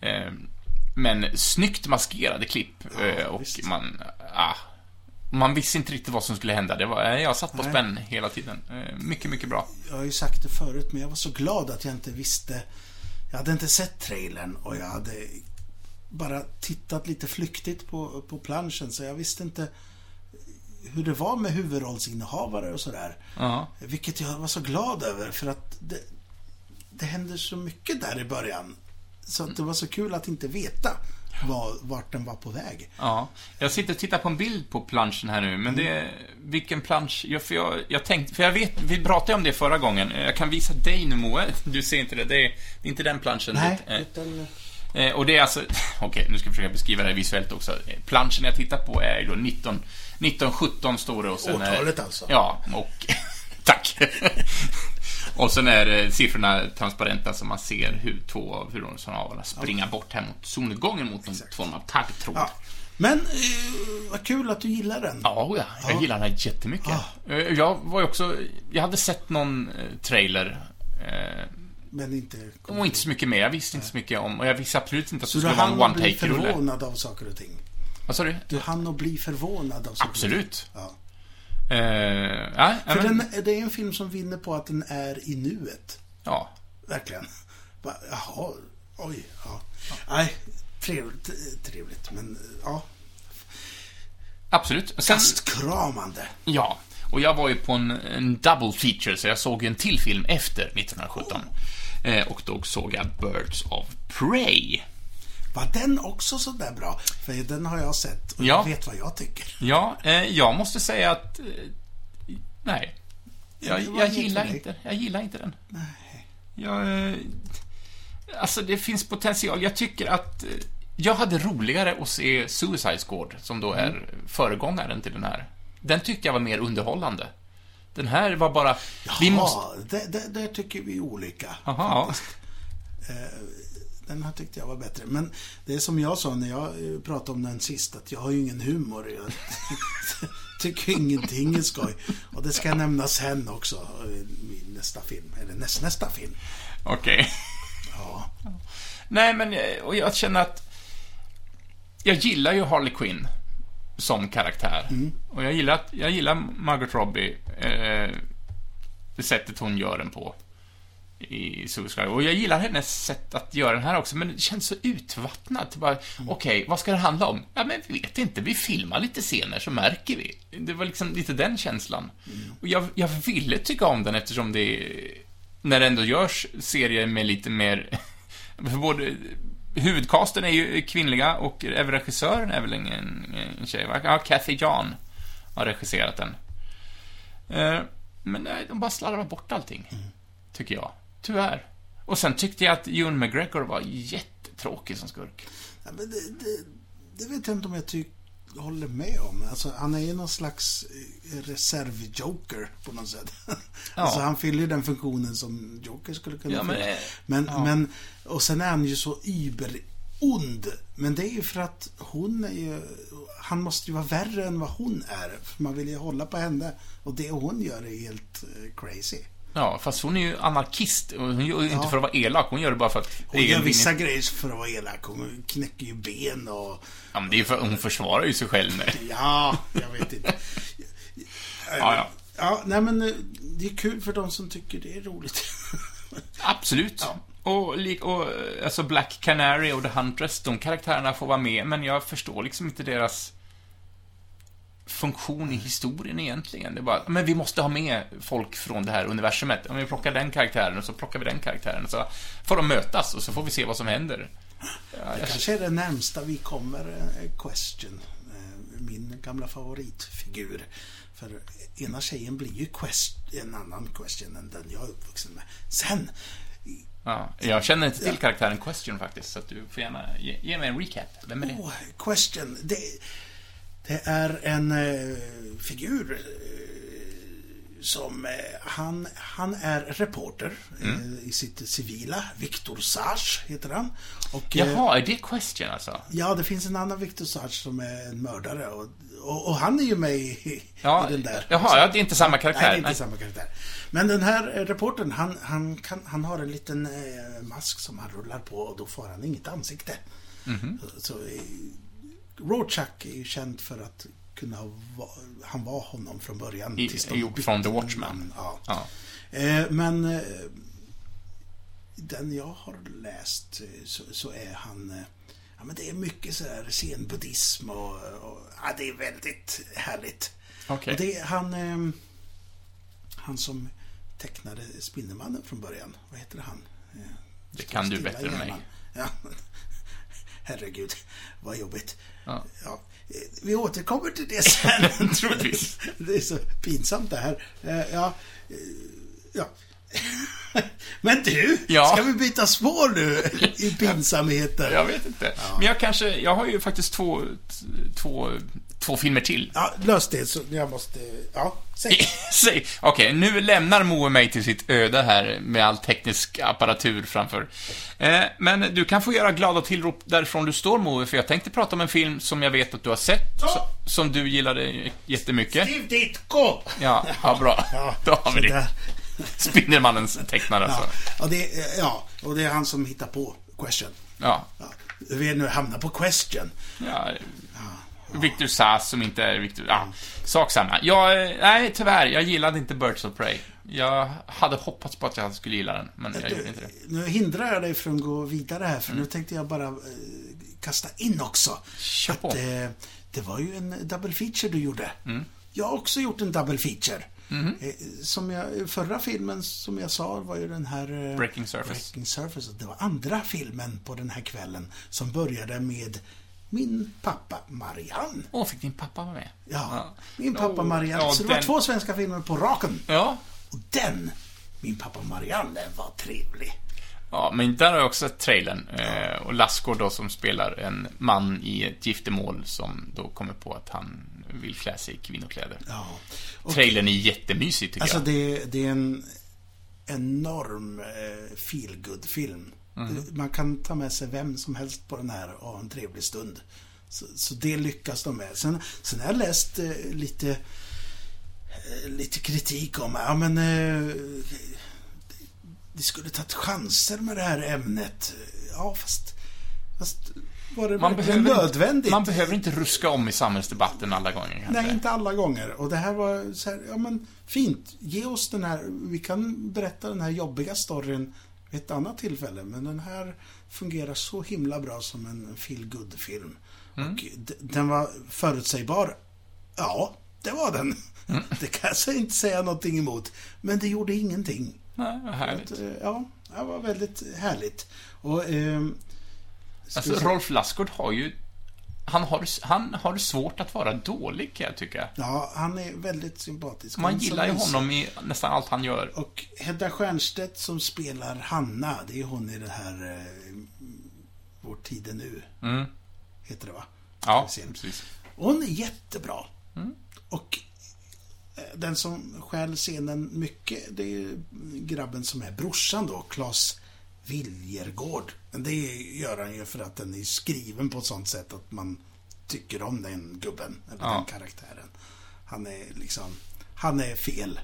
Eh, men snyggt maskerade klipp. eh, och visst. man, ah, man visste inte riktigt vad som skulle hända. Det var, eh, jag satt på Nej. spänn hela tiden. Eh, mycket, mycket bra. Jag har ju sagt det förut, men jag var så glad att jag inte visste. Jag hade inte sett trailern och jag hade bara tittat lite flyktigt på, på planschen, så jag visste inte hur det var med huvudrollsinnehavare och sådär. Ja. Vilket jag var så glad över, för att det, det hände så mycket där i början. Så att det var så kul att inte veta var, vart den var på väg. Ja, jag sitter och tittar på en bild på planschen här nu, men det vilken plansch, ja, för jag, jag tänkte, för jag vet, vi pratade om det förra gången, jag kan visa dig nu Moe, du ser inte det, det är, det är inte den planschen. Nej, Det, eh, utan... eh, och det är alltså, okej, nu ska jag försöka beskriva det här visuellt också. Planschen jag tittar på är då 19, 1917 står det och sen är- Årtalet alltså. Ja, och, tack. och sen är eh, siffrorna transparenta så man ser hur två av huvudrollsinnehavarna springer bort här mot solnedgången mot någon form av taggtråd. Ja. Men eh, vad kul att du gillar den. Ja, ja, jag Ja. gillar den jättemycket. Eh, Jag var ju också, jag hade sett någon eh, trailer, eh, Men inte... och inte så mycket mer. Jag visste inte så mycket om, och jag visste absolut inte att Så det du skulle vara en hann att bli one-take-rulle. förvånad av saker och ting? Vad sa du? Du hann att bli förvånad av saker Absolut. Ja. Eh, ja, För men, den, det är en film som vinner på att den är i nuet. ja. Verkligen. Jaha, oj, ja. Nej, trevligt, trevligt, men ja. Absolut. Sen, Gastkramande. ja. Och jag var ju på en, en double feature, så jag såg en till film efter 1917. Eh, och då såg jag Birds of Prey. Var den också så där bra? För den har jag sett och Ja. jag vet vad jag tycker. Ja, eh, jag måste säga att... Eh, nej. Jag, det jag gillar inte, jag gillar inte den. Nej. Jag... eh, Alltså, det finns potential. Jag tycker att... eh, Jag hade roligare att se Suicide Squad, som då är föregångaren till den här. Den tyckte jag var mer underhållande. Den här var bara... vi måste... Ja, det, det, där tycker vi olika. Aha, Den här tyckte jag var bättre. Men det är som jag sa när jag eh, pratade om den sist, att jag har ju ingen humor. Jag tycker ingenting är skoj. Och det ska jag nämna sen också, eh, i nästa film. Eller näst, nästa film. Okej. Ja. Nej, men eh, och jag känner att jag gillar ju Harley Quinn som karaktär. Och jag gillar, jag gillar Margot Robbie, eh, det sättet hon gör den på i Suicide Och jag gillar hennes sätt att göra den här också, men det känns så utvattnat. Bara, Okej, vad ska det handla om? Ja, men vi vet inte. Vi filmar lite scener så märker vi. Det var liksom lite den känslan. Och jag, jag ville tycka om den eftersom det när det ändå görs serier med lite mer både huvudcasten är ju kvinnliga och även regissören är väl en, en tjej, va? Ja, Kathy John har regisserat den. Eh, Men nej, de bara slarvar bort allting, tycker jag. Tyvärr. Och sen tyckte jag att Ewan McGregor var jättetråkig som skurk. Ja, men det, det, det vet jag inte om jag tycker håller med om. Alltså, han är ju någon slags eh, reservjoker på något sätt. Alltså, han fyller ju den funktionen som Joker skulle kunna Ja, men, fylla. eh, Men, ja. men, och sen är han ju så über-ond. Men det är ju för att hon är ju, han måste ju vara värre än vad hon är. För man vill ju hålla på henne. Och det hon gör är helt eh, crazy. Ja, fast hon är ju anarkist. Och hon gör ju inte Ja. för att vara elak, hon gör det bara för att... Hon gör vissa vinning. grejer för att vara elak. Hon knäcker ju ben och... Ja, men det är för hon försvarar ju sig själv med. Ja, jag vet inte. Ja, ja. Ja, nej men eh, det är kul för de som tycker det är roligt. Absolut. Och, lik- och eh, alltså Black Canary och The Huntress, de karaktärerna får vara med, men jag förstår liksom inte deras funktion i historien egentligen. Det är bara, men vi måste ha med folk från det här universumet. Om vi plockar den karaktären och så plockar vi den karaktären och så får de mötas och så får vi se vad som händer. Ja, Det jag, kanske är det närmsta vi kommer eh, Question. eh, Min gamla favoritfigur. För ena tjejen blir ju quest, en annan Question än den jag är uppvuxen med. Sen, ja, jag känner inte till karaktären Question faktiskt, så att du får gärna ge, ge mig en recap. Vem är det? oh, Question. Det, det är en eh, figur eh, som eh, han, han är reporter eh, i sitt civila. Victor Sage heter han. Och, eh, Jaha, är det Question alltså? Ja, det finns en annan Victor Sage som är en mördare och, och, och han är ju med i, Ja, i den där. jaha, ja, det är inte samma karaktär. Nej, det är inte Nej. samma karaktär. Men den här eh, reportern, han, han, kan, han har en liten eh, mask som han rullar på och då får han inget ansikte. Mhm. Så, så eh, Rorschach är ju känd för att kunna vara, han var honom från början. I- tills de från The Watchmen. namn. Ja. Ja. Eh, men eh, den jag har läst eh, så, så är han... Eh, ja, men det är mycket sådär zen-buddhism och, och... Ja, det är väldigt härligt. Okej. Och det är han... Han som tecknade Spindelmannen från början. Vad heter han? Det kan du bättre än mig. Ja. Herregud, vad jobbigt. Ja. Ja, vi återkommer till det sen. Troligtvis. det är så pinsamt det här. Eh, Ja, eh, ja. Men du, Ja. ska vi byta spår nu i pinsamheter? Jag vet inte. Men jag kanske, jag har ju faktiskt två, två, två filmer till. Ja, lös det så jag måste... Ja, säg. Säg, okej, nu lämnar Moe mig till sitt öde här med all teknisk apparatur framför. Eh, men du kan få göra glada tillrop därifrån du står Moe, för jag tänkte prata om en film som jag vet att du har sett, Ja. som du gillade jättemycket. Steve Ditko! Ja, ja bra. Ja, Då har vi det. Spindelmannens tecknare Ja, alltså. och det, ja, och det är han som hittar på Question. Ja. Ja, vi nu hamnar på Question. ja. Victor Sass som inte är Victor... Ja, sak samma. Jag, eh, nej, tyvärr, jag gillade inte Birds of Prey. Jag hade hoppats på att jag skulle gilla den, men jag gjorde inte det. Nu hindrar jag dig från att gå vidare här, för nu tänkte jag bara eh, kasta in också. Mm. Kör på. Att, eh, det var ju en double feature du gjorde. Mm. Jag har också gjort en double feature. Mm-hmm. Eh, som jag, förra filmen, som jag sa, var ju den här... eh, Breaking Surface. Breaking Surface. Det var andra filmen på den här kvällen som började med min pappa Marianne. Åh, fick din pappa vara med? Ja, Ja. min pappa Oh, Marianne. ja, Så det var den- två svenska filmer på raken. Ja, Och den, Min pappa Marianne var trevlig. Ja, men där har jag också sett trailern. Eh, och Lassgård då som spelar en man i ett giftermål som då kommer på att han vill klä sig i kvinnokläder. Ja. Och, Trailern är jättemysig tycker alltså jag. det, det är en enorm eh, feelgood film Man kan ta med sig vem som helst på den här och ha en trevlig stund. Så, så det lyckas de med. Sen, sen har jag läst eh, lite eh, lite kritik om, ja men eh, de skulle tagit chanser med det här ämnet. Ja, fast, fast var det Man behöver, nödvändigt? man behöver inte ruska om i samhällsdebatten alla gånger kanske. Nej, inte alla gånger. Och det här var så här, ja men fint. Ge oss den här, vi kan berätta den här jobbiga storyn vid ett annat tillfälle. Men den här fungerar så himla bra som en feel film Mm. Och den var förutsägbar. Ja, det var den. Mm. Det kan jag inte säga någonting emot. Men det gjorde ingenting. Nej, vad härligt. Att, eh, Ja, det var väldigt härligt. Och... ska Alltså. Rolf Lassgård har ju... Han har, han har svårt att vara dålig, kan jag tycka. Ja, han är väldigt sympatisk. Man gillar ju honom i nästan allt han gör. Och Hedda Stiernstedt som spelar Hanna, det är hon i det här eh, Vår tid är nu, Mm. heter det va? Ja, precis. Hon är jättebra. Mm. Och eh, den som stjäl scenen mycket, det är ju grabben som är brorsan då, Claes Viljergård. Men det gör han ju för att den är skriven på ett sånt sätt att man tycker om den gubben, eller Ja. den karaktären. Han är liksom, han är fel.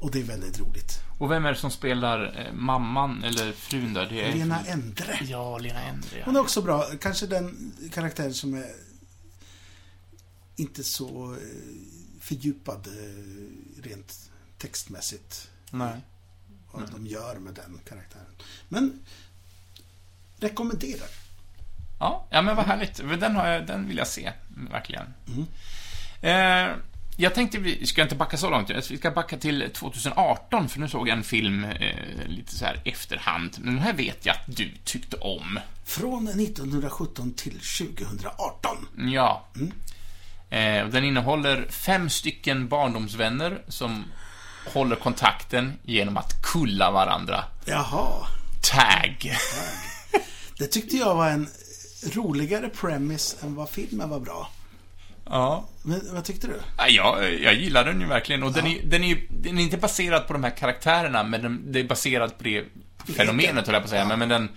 Och det är väldigt roligt. Och vem är det som spelar eh, mamman, eller frun där? Det är... Lena Endre. Ja, Lena Endre, ja. Hon är också bra. Kanske den karaktär som är inte så eh, fördjupad eh, rent textmässigt. Nej. Vad de gör med den karaktären. Men rekommenderar. Ja, ja men vad härligt. Den, har jag, den vill jag se, verkligen. Mm. Eh, jag tänkte vi ska inte backa så långt. Vi ska backa till 2018, för nu såg jag en film eh, lite så här efterhand. Men den här vet jag att du tyckte om. Från 1917 till 2018. Ja. Mm. Eh, den innehåller fem stycken barndomsvänner som håller kontakten genom att kulla varandra. Jaha. Tag. Det tyckte jag var en roligare premise än vad filmen var bra. Ja. Men vad tyckte du? Ja, jag, jag gillar den ju verkligen. Och den, är, den, är, den är inte baserad på de här karaktärerna, men den, det är baserad på det fenomenet, höll jag på att säga. Men, men den...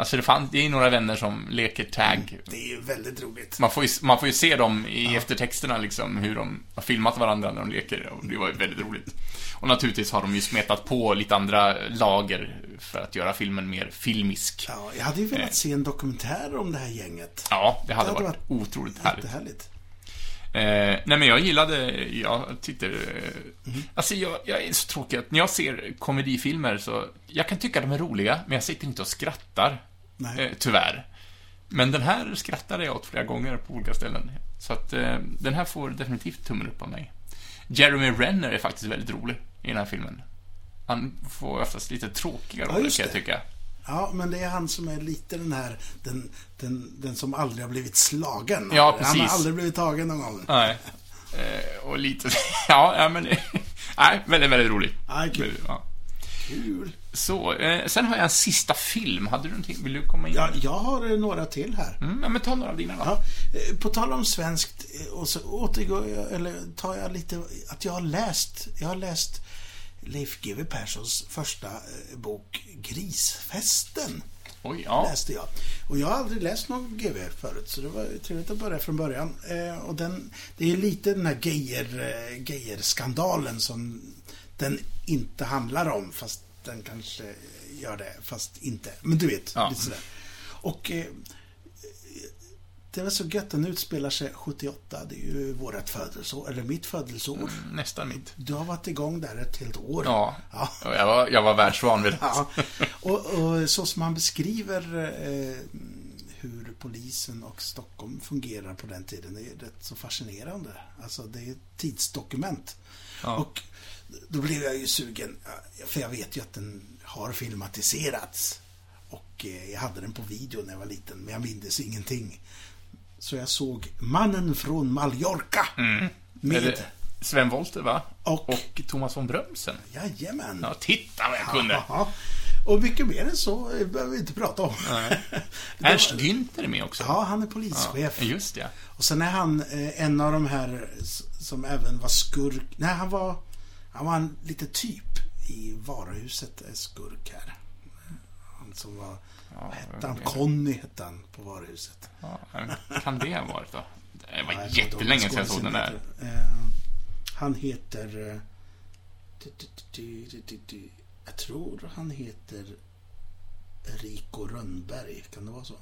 Alltså det, fann, det är några vänner som leker tag. Det är ju väldigt roligt. Man får ju, man får ju se dem i eftertexterna, liksom, hur de har filmat varandra när de leker. Och det var ju väldigt roligt. Och naturligtvis har de ju smetat på lite andra lager för att göra filmen mer filmisk. Ja, jag hade ju velat se en dokumentär om det här gänget. Ja, det hade, Det hade varit, otroligt härligt. Jättehärligt. Eh, nej men jag gillade, jag tyckte, eh, alltså jag, jag är så tråkig att när jag ser komedifilmer så, jag kan tycka de är roliga, men jag sitter inte och skrattar. Nej. Eh, tyvärr. Men den här skrattade jag åt flera gånger på olika ställen. Så att eh, den här får definitivt tummen upp av mig. Jeremy Renner är faktiskt väldigt rolig i den här filmen. Han får oftast lite tråkiga Ja, roller just kan jag tycka. Ja, men det är han som är lite den här, den, den, den som aldrig har blivit slagen. Ja, Han precis. har aldrig blivit tagen någon gång. Nej. Eh, och lite, ja, ja men, nej, väldigt, väldigt rolig. Ja, kul. Ja. Kul. Så, eh, sen har jag en sista film. Hade du någonting? Vill du komma in? Ja, jag har eh, några till här. Mm, ja, men ta några av dina då. Ja, eh, på tal om svenskt, eh, och så återgår jag, eller tar jag lite, att jag har läst, jag har läst Leif GW Perssons första bok Grisfesten. Oj, ja. läste jag. Och jag har aldrig läst någon GV förut, så det var trevligt att börja från början. Eh, och den, det är lite den här Geijer, eh, Geijer-skandalen som den inte handlar om, fast den kanske gör det, fast inte. Men du vet, Ja. lite sådär. Och eh, det var så gött, den utspelar sig 78, det är ju vårt födelseår, eller mitt födelseår. Mm, nästan mitt. Du har varit igång där ett helt år. Ja. ja. Jag var, jag var världsvan vid det. Ja, och, och så som han beskriver eh, hur polisen och Stockholm fungerar på den tiden är rätt så fascinerande. Alltså det är ett tidsdokument. Ja. Och då blev jag ju sugen, för jag vet ju att den har filmatiserats. Och eh, jag hade den på video när jag var liten, men jag minns ingenting. Så jag såg Mannen från Mallorca. Mm. Med Sven Wollter, va? Och- och Thomas von Brömsen. Jajamän. Ja, titta vad jag kunde. Ja. Och mycket mer än så eh, behöver vi inte prata om. Ernst Günther är med också. Ja, han är polischef. Ja, just det. Och sen är han eh, en av de här som även var skurk. Nej, han var, han var en lite typ i varuhuset, är skurk här. Han som var, vad hette han? Conny hette han på varuhuset. Ja, kan det ha varit då? Det var Nej, jättelänge sedan jag såg den där. Eh, han heter... eh. Jag tror han heter Rico Rönnberg. Kan det vara så?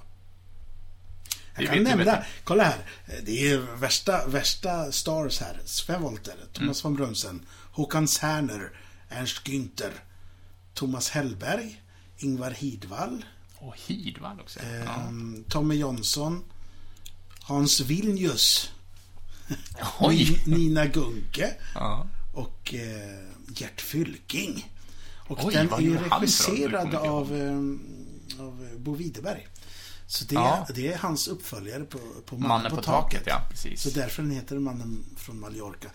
Jag kan nämna, kolla här. Det är värsta, värsta stars här. Sven Wollter, Thomas Mm. von Brömsen, Håkan Särner, Ernst Günther, Thomas Hellberg, Ingvar Hidvall, Och Hidvall också. Ja. ehm, Tommy Jonsson, Hans Vilnius! Nina Gunke Ja. och eh, Gert Fylking. Och Oj, den är ju regisserad kommer av, eh, av Bo Widerberg. Så det, Ja. det är hans uppföljare på, på Mannen, Mannen på taket, ja. Precis. Så därför den heter Mannen från Mallorca.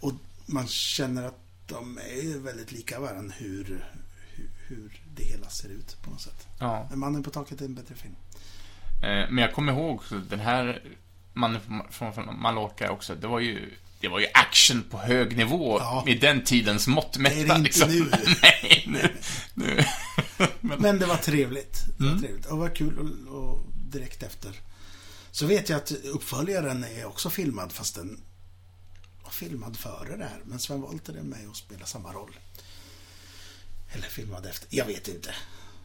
Och man känner att de är väldigt lika varandra hur, hur, hur det hela ser ut på något sätt. Ja. Mannen på taket är en bättre film. Eh, Men jag kommer ihåg också, den här mannen från- från Mallorca också, det var ju det var ju action på hög nivå Ja. i den tidens mått mätta. Det är det inte liksom. nu. Nej, nu. nu. Men, Men det var trevligt. Det Mm. var trevligt. Och var kul och, och direkt efter. Så vet jag att uppföljaren är också filmad fast den var filmad före det här. Men Sven Wollter är med och spelar samma roll. Eller filmad efter. Jag vet inte.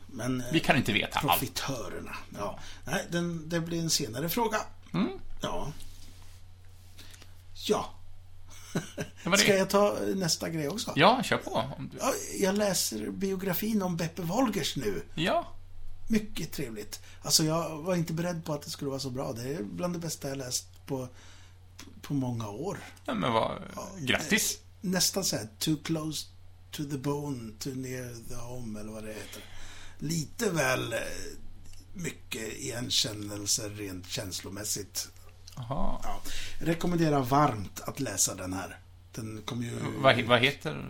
Men vi kan inte veta allt. profitörerna. Ja. Nej, den, det blir en senare fråga. Mm. Ja. Ja. Det Ska jag ta nästa grej också? Ja, kör på. Du... Ja, Jag läser biografin om Beppe Wolgers nu. Ja. Mycket trevligt. Alltså jag var inte beredd på att det skulle vara så bra. Det är bland det bästa jag läst på, på många år. ja men vad... Grattis. Nästan så här, too close to the bone, too near the home eller vad det heter. Lite väl eh, mycket igenkännelser rent känslomässigt. Jaha. Ja. Rekommenderar varmt att läsa den här. Den kommer ju... Vad, vad heter...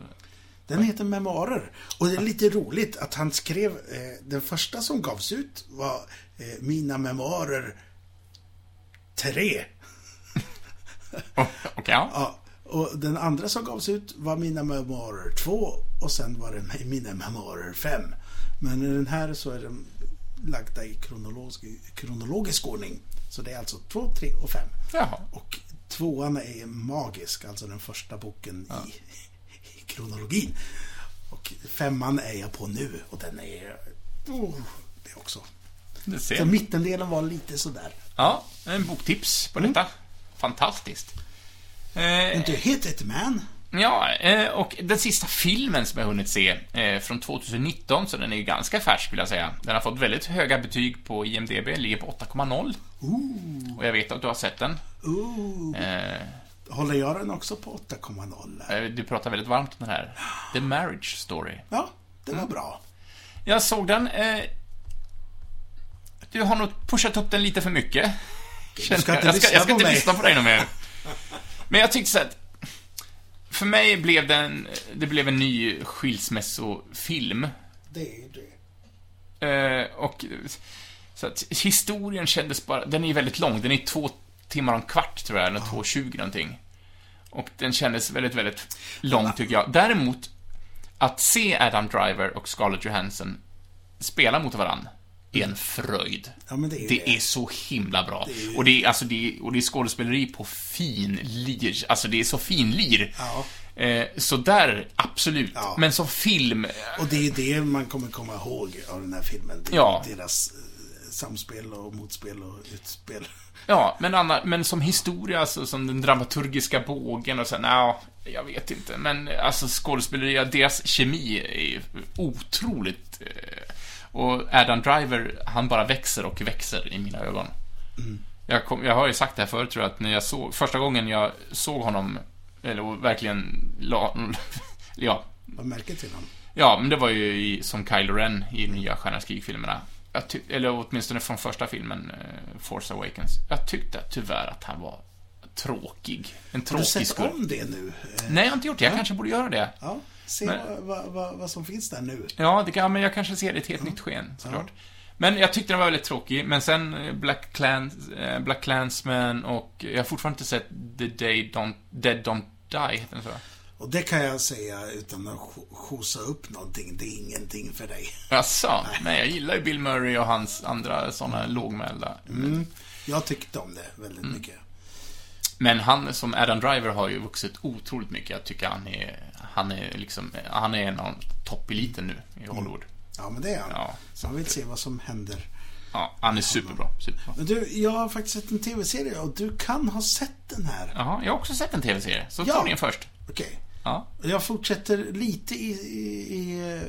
Den heter Memoarer. Och det är lite roligt att han skrev, eh, den första som gavs ut var eh, Mina Memoarer 3. Oh, Okej, ja. Ja, och den andra som gavs ut var Mina Memoarer 2 och sen var det Mina Memoarer 5. Men i den här så är de lagda i kronologisk, kronologisk ordning. Så det är alltså 2, 3 och 5. Jaha. Och tvåan är magisk, alltså den första boken i, i kronologin. Och femman är jag på nu och den är... Oh, det också. Du Så ser. mittendelen var lite sådär. Ja, en boktips på detta. Fantastiskt. Eh, Men du, Hit It Man. Ja, eh, och den sista filmen som jag hunnit se, eh, från 2019, så den är ju ganska färsk vill jag säga. Den har fått väldigt höga betyg på IMDB, ligger på 8,0. Ooh, Och jag vet att du har sett den. ooh. Eh, Håller jag den också på 8,0? här? eh, du pratar väldigt varmt om den här. The Marriage Story. Ja, det Mm. var bra. Jag såg den. Eh, du har nog pushat upp den lite för mycket. Känner ska inte jag ska, jag ska inte mig. lyssna på dig något mer. Men jag tyckte så att för mig blev den, det blev en ny skilsmässofilm. Det är det. Eh, och så att historien kändes bara, den är ju väldigt lång, den är två timmar och en kvart tror jag, eller 2.20 någonting. Och den kändes väldigt, väldigt lång tycker jag. Däremot, att se Adam Driver och Scarlett Johansson spela mot varandra är en fröjd. Ja, det är Det är så himla bra. Det är Och, det är, alltså, det är, och det är skådespeleri på fin lir. Alltså, det är så fin lir. Ja. Eh, så där, absolut. Ja. Men som film, Och det är det man kommer komma ihåg av den här filmen. Ja. Deras eh, samspel och motspel och utspel. Ja, men, Anna, men som historia, alltså, som den dramaturgiska bågen och sen, ja, jag vet inte. Men alltså skådespeleri, deras kemi är otroligt. Eh, och Adam Driver, han bara växer och växer i mina ögon. Jag, kom, jag har ju sagt det här förut, tror jag, att när jag såg, första gången jag såg honom, eller verkligen la, ja, Vad märker till honom? Ja, men det var ju i, som Kylo Ren i nya krig-filmerna. Jag ty- eller åtminstone från första filmen, eh, Force Awakens. Jag tyckte tyvärr att han var tråkig. En Har du tråkig sett skurk. om det nu? Nej, jag har inte gjort det. Jag kanske borde göra det. Ja, se Men- vad, vad, vad, som finns där nu. Ja, det kan, men jag kanske ser det i ett helt nytt sken, såklart. Men jag tyckte den var väldigt tråkig, men sen eh, Black, Clans, eh, Black Clansman och jag har fortfarande inte sett The Day Don't, Dead Don't Die, heter den så? Och det kan jag säga utan att schosa upp någonting. Det är ingenting för dig. Jaså? Nej, jag gillar ju Bill Murray och hans andra såna lågmälda. Mm. Jag tyckte om det väldigt Mm. mycket. Men han som Adam Driver har ju vuxit otroligt mycket. Jag tycker han är, han är liksom, han är en av toppeliten nu i Hollywood. Ja, men det är han. Ja, Så man vill se vad som händer. Ja, han är superbra, superbra. Men du, jag har faktiskt sett en TV-serie och du kan ha sett den här. Jaha, jag har också sett en TV-serie, så Ja. ta den först. Okej. Ja. Jag fortsätter lite i, i, i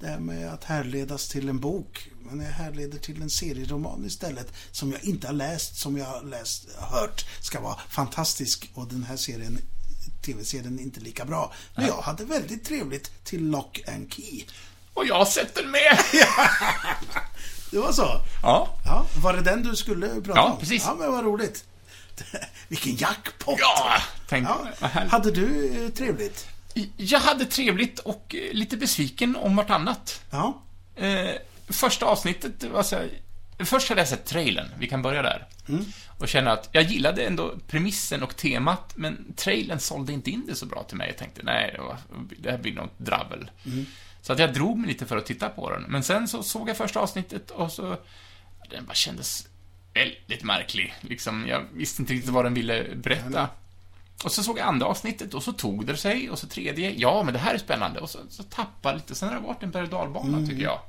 det här med att härledas till en bok. Men jag härleder till en serieroman istället. Som jag inte har läst, som jag har läst, hört ska vara fantastisk. Och den här serien, TV-serien inte lika bra. Men jag hade väldigt trevligt till Lock and Key. Och jag har sett den med! Det var så? Ja. Ja, var det den du skulle prata Ja, om? precis. Ja, men vad roligt. Vilken jackpot! Ja! Tänk, Ja. Hade du eh, trevligt? Jag hade trevligt och eh, lite besviken om vartannat. Ja. Eh, första avsnittet, alltså, först hade jag sett trailern, vi kan börja där. Och känna att jag gillade ändå premissen och temat, men trailern sålde inte in det så bra till mig. Jag tänkte, nej, det, var, det här blir något dravel. Så att jag drog mig lite för att titta på den. Men sen så såg jag första avsnittet och så, den bara kändes väldigt märklig. Liksom, jag visste inte riktigt vad den ville berätta. Och så såg jag andra avsnittet och så tog det sig och så tredje, ja men det här är spännande. Och så, så tappade lite, sen har det varit en berg och dalbana tycker jag.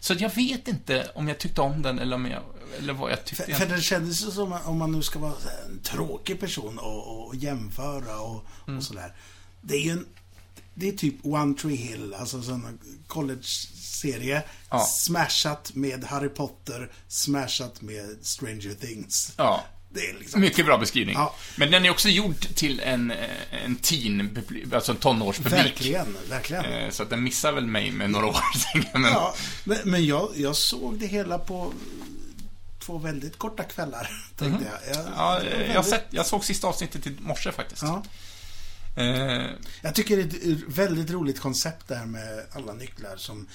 Så jag vet inte om jag tyckte om den eller om jag, eller vad jag tyckte. För, för det kändes ju som om man nu ska vara en tråkig person och, och jämföra och, Mm. och sådär. Det är ju en... Det är typ One Tree Hill, alltså sån college-serie. Ja. Smashat med Harry Potter, smashat med Stranger Things. Ja. Det är liksom... Mycket bra beskrivning. Ja. Men den är också gjord till en, eh, en teen, alltså en tonårspublik. Verkligen, verkligen. Eh, Så att den missar väl mig med några år, jag. Men, Ja, men, jag, jag såg det hela på två väldigt korta kvällar, tänkte jag. jag. Mhm. ja, det eh, jag, väldigt- sett, jag såg sista avsnittet i morse faktiskt. Ja. Eh, Jag tycker det är ett väldigt roligt koncept där med alla nycklar som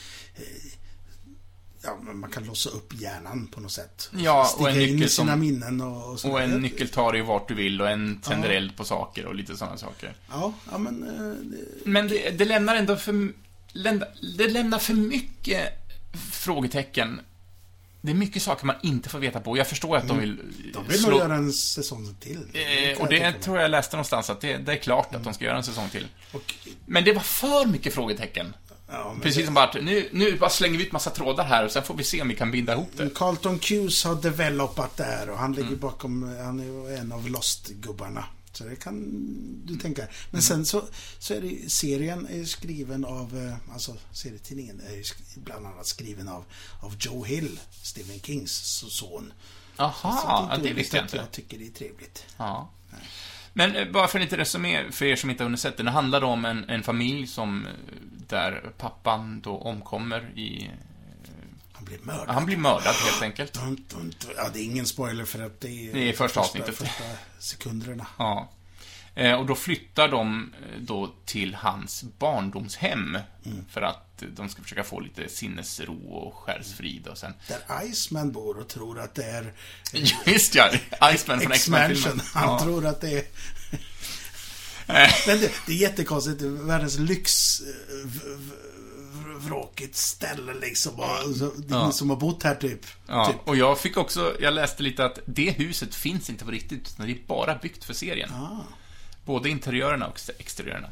Ja, man kan låsa upp hjärnan på något sätt. Ja, och en nyckel i sina som- minnen och, och och en nyckel tar dig vart du vill och en tänder Ja. eld på saker och lite sådana saker. Ja, ja men... eh, det- Men det, det lämnar ändå för... lämna- Det lämnar för mycket frågetecken. Det är mycket saker man inte får veta på. Jag förstår att de vill... Mm. De vill nog göra en säsong till. kan Eh, jag och det mig. tror jag läste någonstans, att det, det är klart att de ska göra en säsong till. Och, Men det var för mycket frågetecken. Ja, Precis som bara nu, nu bara slänger vi ut massa trådar här och sen får vi se om vi kan binda ihop det. Carlton Cuse har developat där och han Mm. ligger bakom, han är en av Lost-gubbarna. Så det kan du tänka. Mm. Men sen så, så är det serien är skriven av, eh, alltså serietidningen är bland annat skriven av, av Joe Hill, Stephen Kings son. Så Jaha, ja, det visste jag inte. Jag tycker det är trevligt. Ja. Men eh, bara för lite resumé, för er som inte har hunnit sett det. Det handlar om en, en familj som, eh, där pappan då omkommer i... Han blir mördad. Han blir mördad helt enkelt. Ja, det är ingen spoiler för att det är... Det är första avsnittet. Första sekunderna. Ja. Eh, Och då flyttar de eh, då till hans barndomshem. För att de ska försöka få lite sinnesro och själsfrid och sen... Där Iceman bor och tror att det är Just ja! Iceman från X-Mansion. X-Men-filmen. Han Ja. tror att det är... Men det, det är jättekonstigt. Världens lyx... eh, v- v- v- Vråkigt ställe liksom. Det är Ja. som har bott här typ. Ja, typ. och jag fick också, jag läste lite att det huset finns inte på riktigt, utan det är bara byggt för serien. Ah. Både interiörerna och exteriörerna.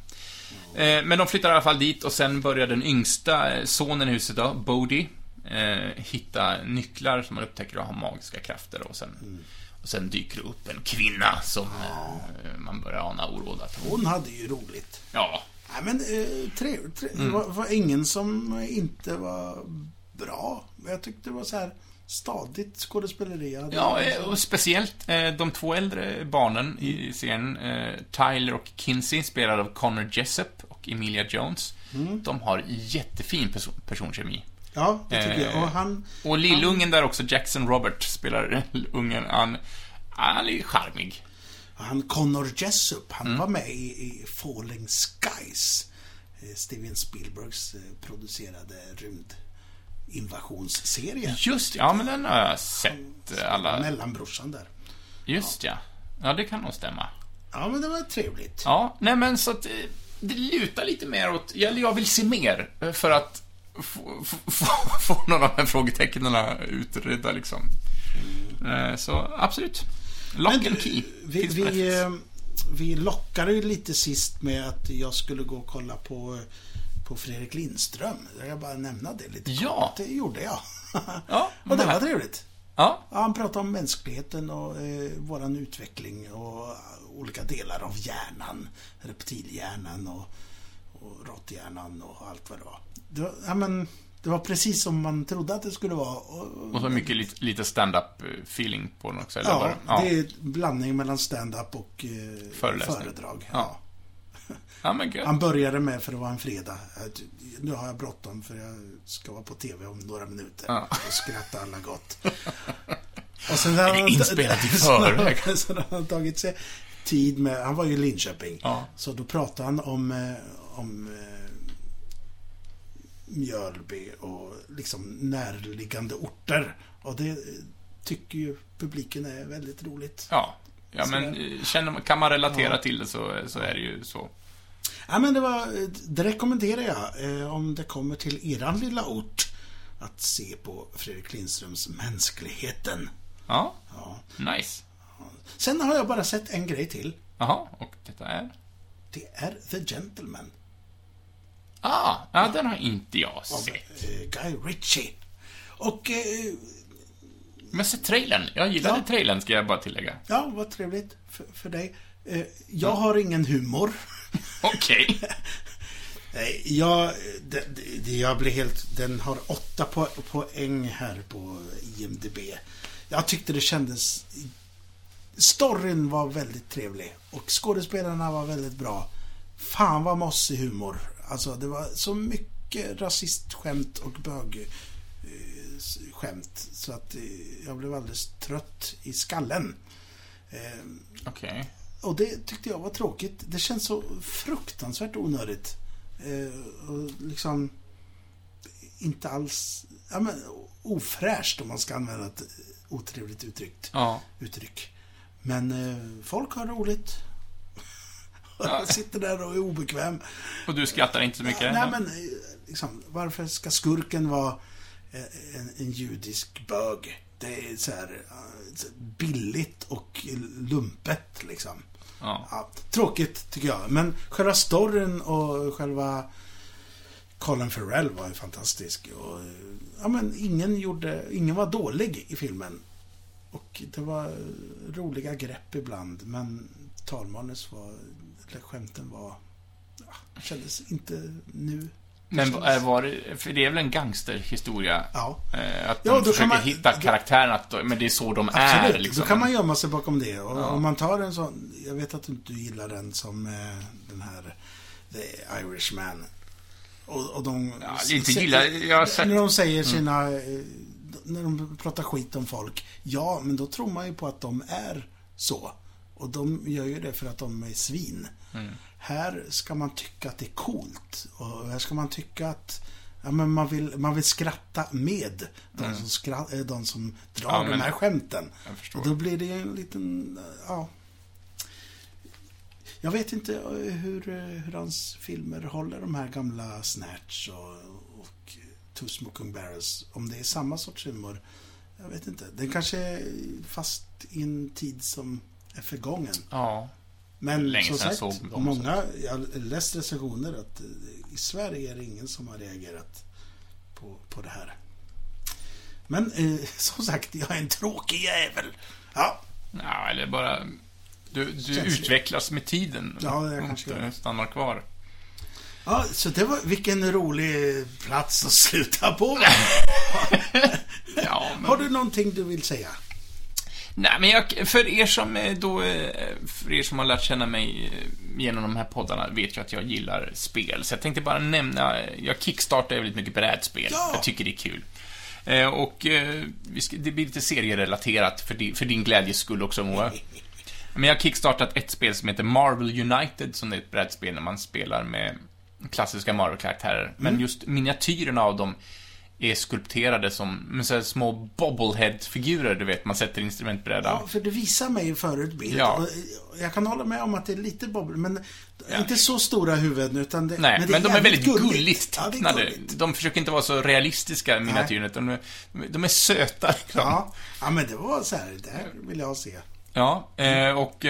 Eh, men de flyttar i alla fall dit och sen börjar den yngsta eh, sonen i huset då, Bodhi, eh, hitta nycklar som man upptäcker har magiska krafter och sen, och sen dyker det upp en kvinna som man börjar ana oråd att hon... Hade ju roligt. Ja, Nej, men eh, tre, tre, Mm. det var, var ingen som inte var bra. Jag tyckte det var så här stadigt skådespeleri. Jag Ja, eh, och speciellt eh, de två äldre barnen i serien, eh, Tyler och Kinsey, spelade av Connor Jessup och Emilia Jones. De har jättefin perso personkemi. ja, det tycker jag. eh, Och han... Och lillungen där också, Jackson Robert, spelar ungen. Han, han är charmig. Han Connor Jessup, han var med i, i Falling Skies. Steven Spielbergs producerade rymdinvasionsserie. Just ja, men den har jag sett eh, alla. Mellanbrorsan där. Just ja. Ja, det kan nog stämma. Ja, men det var trevligt. Ja, nej men så att eh, det lutar lite mer åt, eller jag vill se mer eh, för att få, få, några av de här frågetecknen utredda liksom. Eh, Så absolut. Lock Men and key. Vi, vi, vi lockade ju lite sist med att jag skulle gå och kolla på, på Fredrik Lindström. Jag kan bara nämna det lite Ja. kort. Det gjorde jag. Ja, och det var trevligt. Ja, Ja, han pratade om mänskligheten och eh, våran utveckling och eh, olika delar av hjärnan. Reptilhjärnan och, och råtthjärnan och allt vad det var. Det var, ja, men, det var precis som man trodde att det skulle vara. Och, och så mycket lite, lite stand-up feeling på den också, eller vad ja, det- är en blandning mellan stand-up och eh, föredrag. Ja. Ja, men gud. Han började med, för det var en fredag, att nu har jag bråttom för jag ska vara på TV om några minuter. Ja. Och skratta alla gott. Och sen har han- inspelat i förväg? Sen har han tagit sig tid med, han var ju i Linköping. Ja. Så då pratade han om, eh, om eh, Mjölby och liksom närliggande orter. Och det tycker ju publiken är väldigt roligt. Ja. Ja, men eh, känner, kan man relatera Ja. till det så, så är det ju så. Ja, men det var, det rekommenderar jag eh, om det kommer till eran lilla ort. Att se på Fredrik Lindströms Mänskligheten. Ja, Ja. nice. Sen har jag bara sett en grej till. Jaha, och detta är? Det är The Gentleman. Ah, ja, den har inte jag Av sett. eh, Guy Ritchie. Och eh, Men se trailern. Jag gillade Ja. trailern, ska jag bara tillägga. ja, vad trevligt för, för dig. Eh, jag har ingen humor. Okej. Nej, jag, det, det, jag blir helt... Den har åtta po poäng här på IMDB. Jag tyckte det kändes... Storyn var väldigt trevlig och skådespelarna var väldigt bra. Fan vad mossig humor. Alltså, det var så mycket rasistskämt och bög eh, skämt så att eh, jag blev alldeles trött i skallen. Eh, Okej. Och det tyckte jag var tråkigt. Det känns så fruktansvärt onödigt. Eh, och liksom inte alls ja, men, ofräscht om man ska använda ett otrevligt uttryck. Ja. uttryck. Men eh, folk har roligt. Ja. jag sitter där och är obekväm. Och du skrattar inte så mycket? Nej, men eh, liksom, varför ska skurken vara eh, en, en judisk bög? Det är så här eh, billigt och lumpet liksom. Ja. Ja, tråkigt tycker jag. Men själva storyn och själva Colin Farrell var ju fantastisk. Och, ja, men ingen, gjorde, ingen var dålig i filmen. Och det var roliga grepp ibland. Men talmanus var, eller skämten var, ja, kändes inte nu. Men var det, för det är väl en gangsterhistoria? Ja. Eh, Att Ja, de försöker man- hitta karaktären, att, men det är så de Absolut, är liksom. då kan man gömma sig bakom det. Och Ja. om man tar en sån, jag vet att du inte gillar den som eh, den här The Irishman. Och, och de... Ja, inte gillar, jag har sett... Mm. När de säger sina... eh, När de pratar skit om folk. Ja, men då tror man ju på att de är så. Och de gör ju det för att de är svin. Mm. Här ska man tycka att det är coolt. Och här ska man tycka att ja, men man, vill, man vill skratta med de, som, skra, eh, de som drar Mm. Ja, de här skämten. Och då blir det en liten, ja. Jag vet inte eh, hur, eh, hur hans filmer håller de här gamla Snatch och, och Two Smoking Barrels. Om det är samma sorts humor. Jag vet inte. Den kanske är fast i en tid som är förgången. Ja. Men Länge som sagt, såg dem, många, jag har läst recensioner att eh, i Sverige är det ingen som har reagerat på, på det här. Men eh, som sagt, jag är en tråkig jävel. Ja, Ja, eller bara... Du, du utvecklas med tiden. Ja, jag kanske inte gör. stannar kvar. ja så det var vilken rolig plats att sluta på. Ja, men... Har du någonting du vill säga? Nej, men jag, för er som eh, då, eh, för er som har lärt känna mig eh, genom de här poddarna vet ju att jag gillar spel. Så jag tänkte bara nämna, jag kickstartar väldigt mycket brädspel. Ja. Jag tycker det är kul. Och det blir lite serierelaterat för din, för din glädjes skull också, Moa. Men jag har kickstartat ett spel som heter Marvel United, som är ett brädspel när man spelar med klassiska Marvel-karaktärer. Men just miniatyrerna av dem är skulpterade som med så små bobblehead-figurer, du vet, man sätter instrumentbrädan. Ja, för du visar mig förut bild. Ja. Jag kan hålla med om att det är lite bobbel, men Ja. inte så stora huvuden, utan det, Nej, men, det de är väldigt gulligt Ja, är tecknade. gulligt. de försöker inte vara så realistiska, miniatyrerna, utan de de är söta. Liksom. Ja, ja, men det var så här, det här vill jag se. Ja, eh, och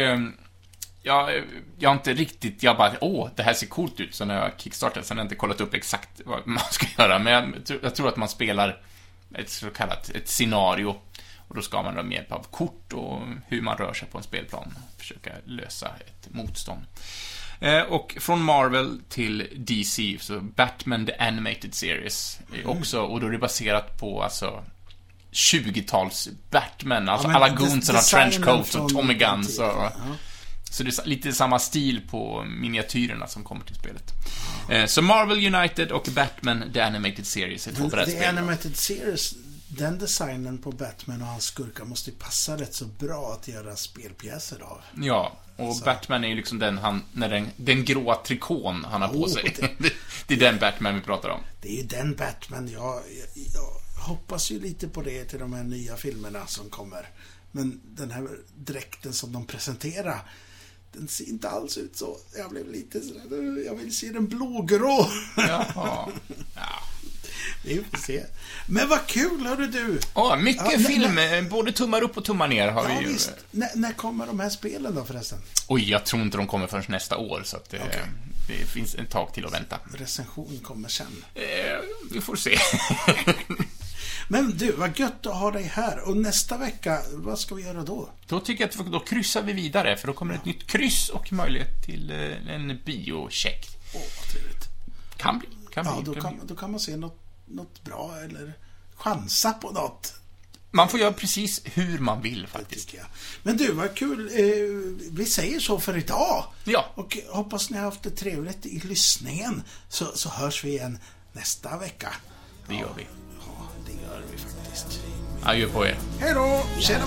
eh, ja, jag har inte riktigt, jag bara, åh, det här ser coolt ut, så när jag kickstartade, sen har jag inte kollat upp exakt vad man ska göra, men jag, tror- jag tror att man spelar ett så kallat, ett scenario, och då ska man då med hjälp av kort och hur man rör sig på en spelplan försöka lösa ett motstånd. Eh, och från Marvel till DC, så Batman The Animated Series, är också, och då är det baserat på, alltså, 20-tals Batman, alltså men alla goonsen har trenchcoats och Tommy Guns och... ja. Så det är lite samma stil på miniatyrerna som kommer till spelet. Eh, Så Marvel United och Batman The Animated Series är två The brädspel. Animated Series, den designen på Batman och hans skurkar måste ju passa rätt så bra att göra spelpjäser av. Ja, och Batman är ju liksom den han, när den, den gråa trikån han har på Oh, sig. det- Det, det är den Batman vi pratar om. Det är ju den Batman, jag, jag, jag hoppas ju lite på det till de här nya filmerna som kommer. Men den här dräkten som de presenterar, den ser inte alls ut så. Jag blev lite sådär, jag vill se den blågrå. Jaha. Ja. Vi får se. Men vad kul, hörru du! Åh, mycket Ja, film, eh, både tummar upp och tummar ner har Ja, vi ju. visst. När, när kommer de här spelen då förresten? Oj, jag tror inte de kommer förrän nästa år, så att det, Okej. det finns ett tag till att vänta. Recension kommer sen. Eh, vi får se. Men du, vad gött att ha dig här. Och nästa vecka, vad ska vi göra då? Då tycker jag att då kryssar vi vidare, för då kommer ett nytt kryss och möjlighet till eh, en biocheck. Åh, vad trevligt. Kan bli. Kan Ja, bli. då kan kan, bli. då kan man se något, något bra eller chansa på något. Man får göra precis hur man vill faktiskt. Men du, vad kul. Eh, vi säger så för idag. Ja. Och hoppas ni har haft det trevligt i lyssningen. Så, så hörs vi igen nästa vecka. Det gör vi. Adjö på er. Hej då! Tjena!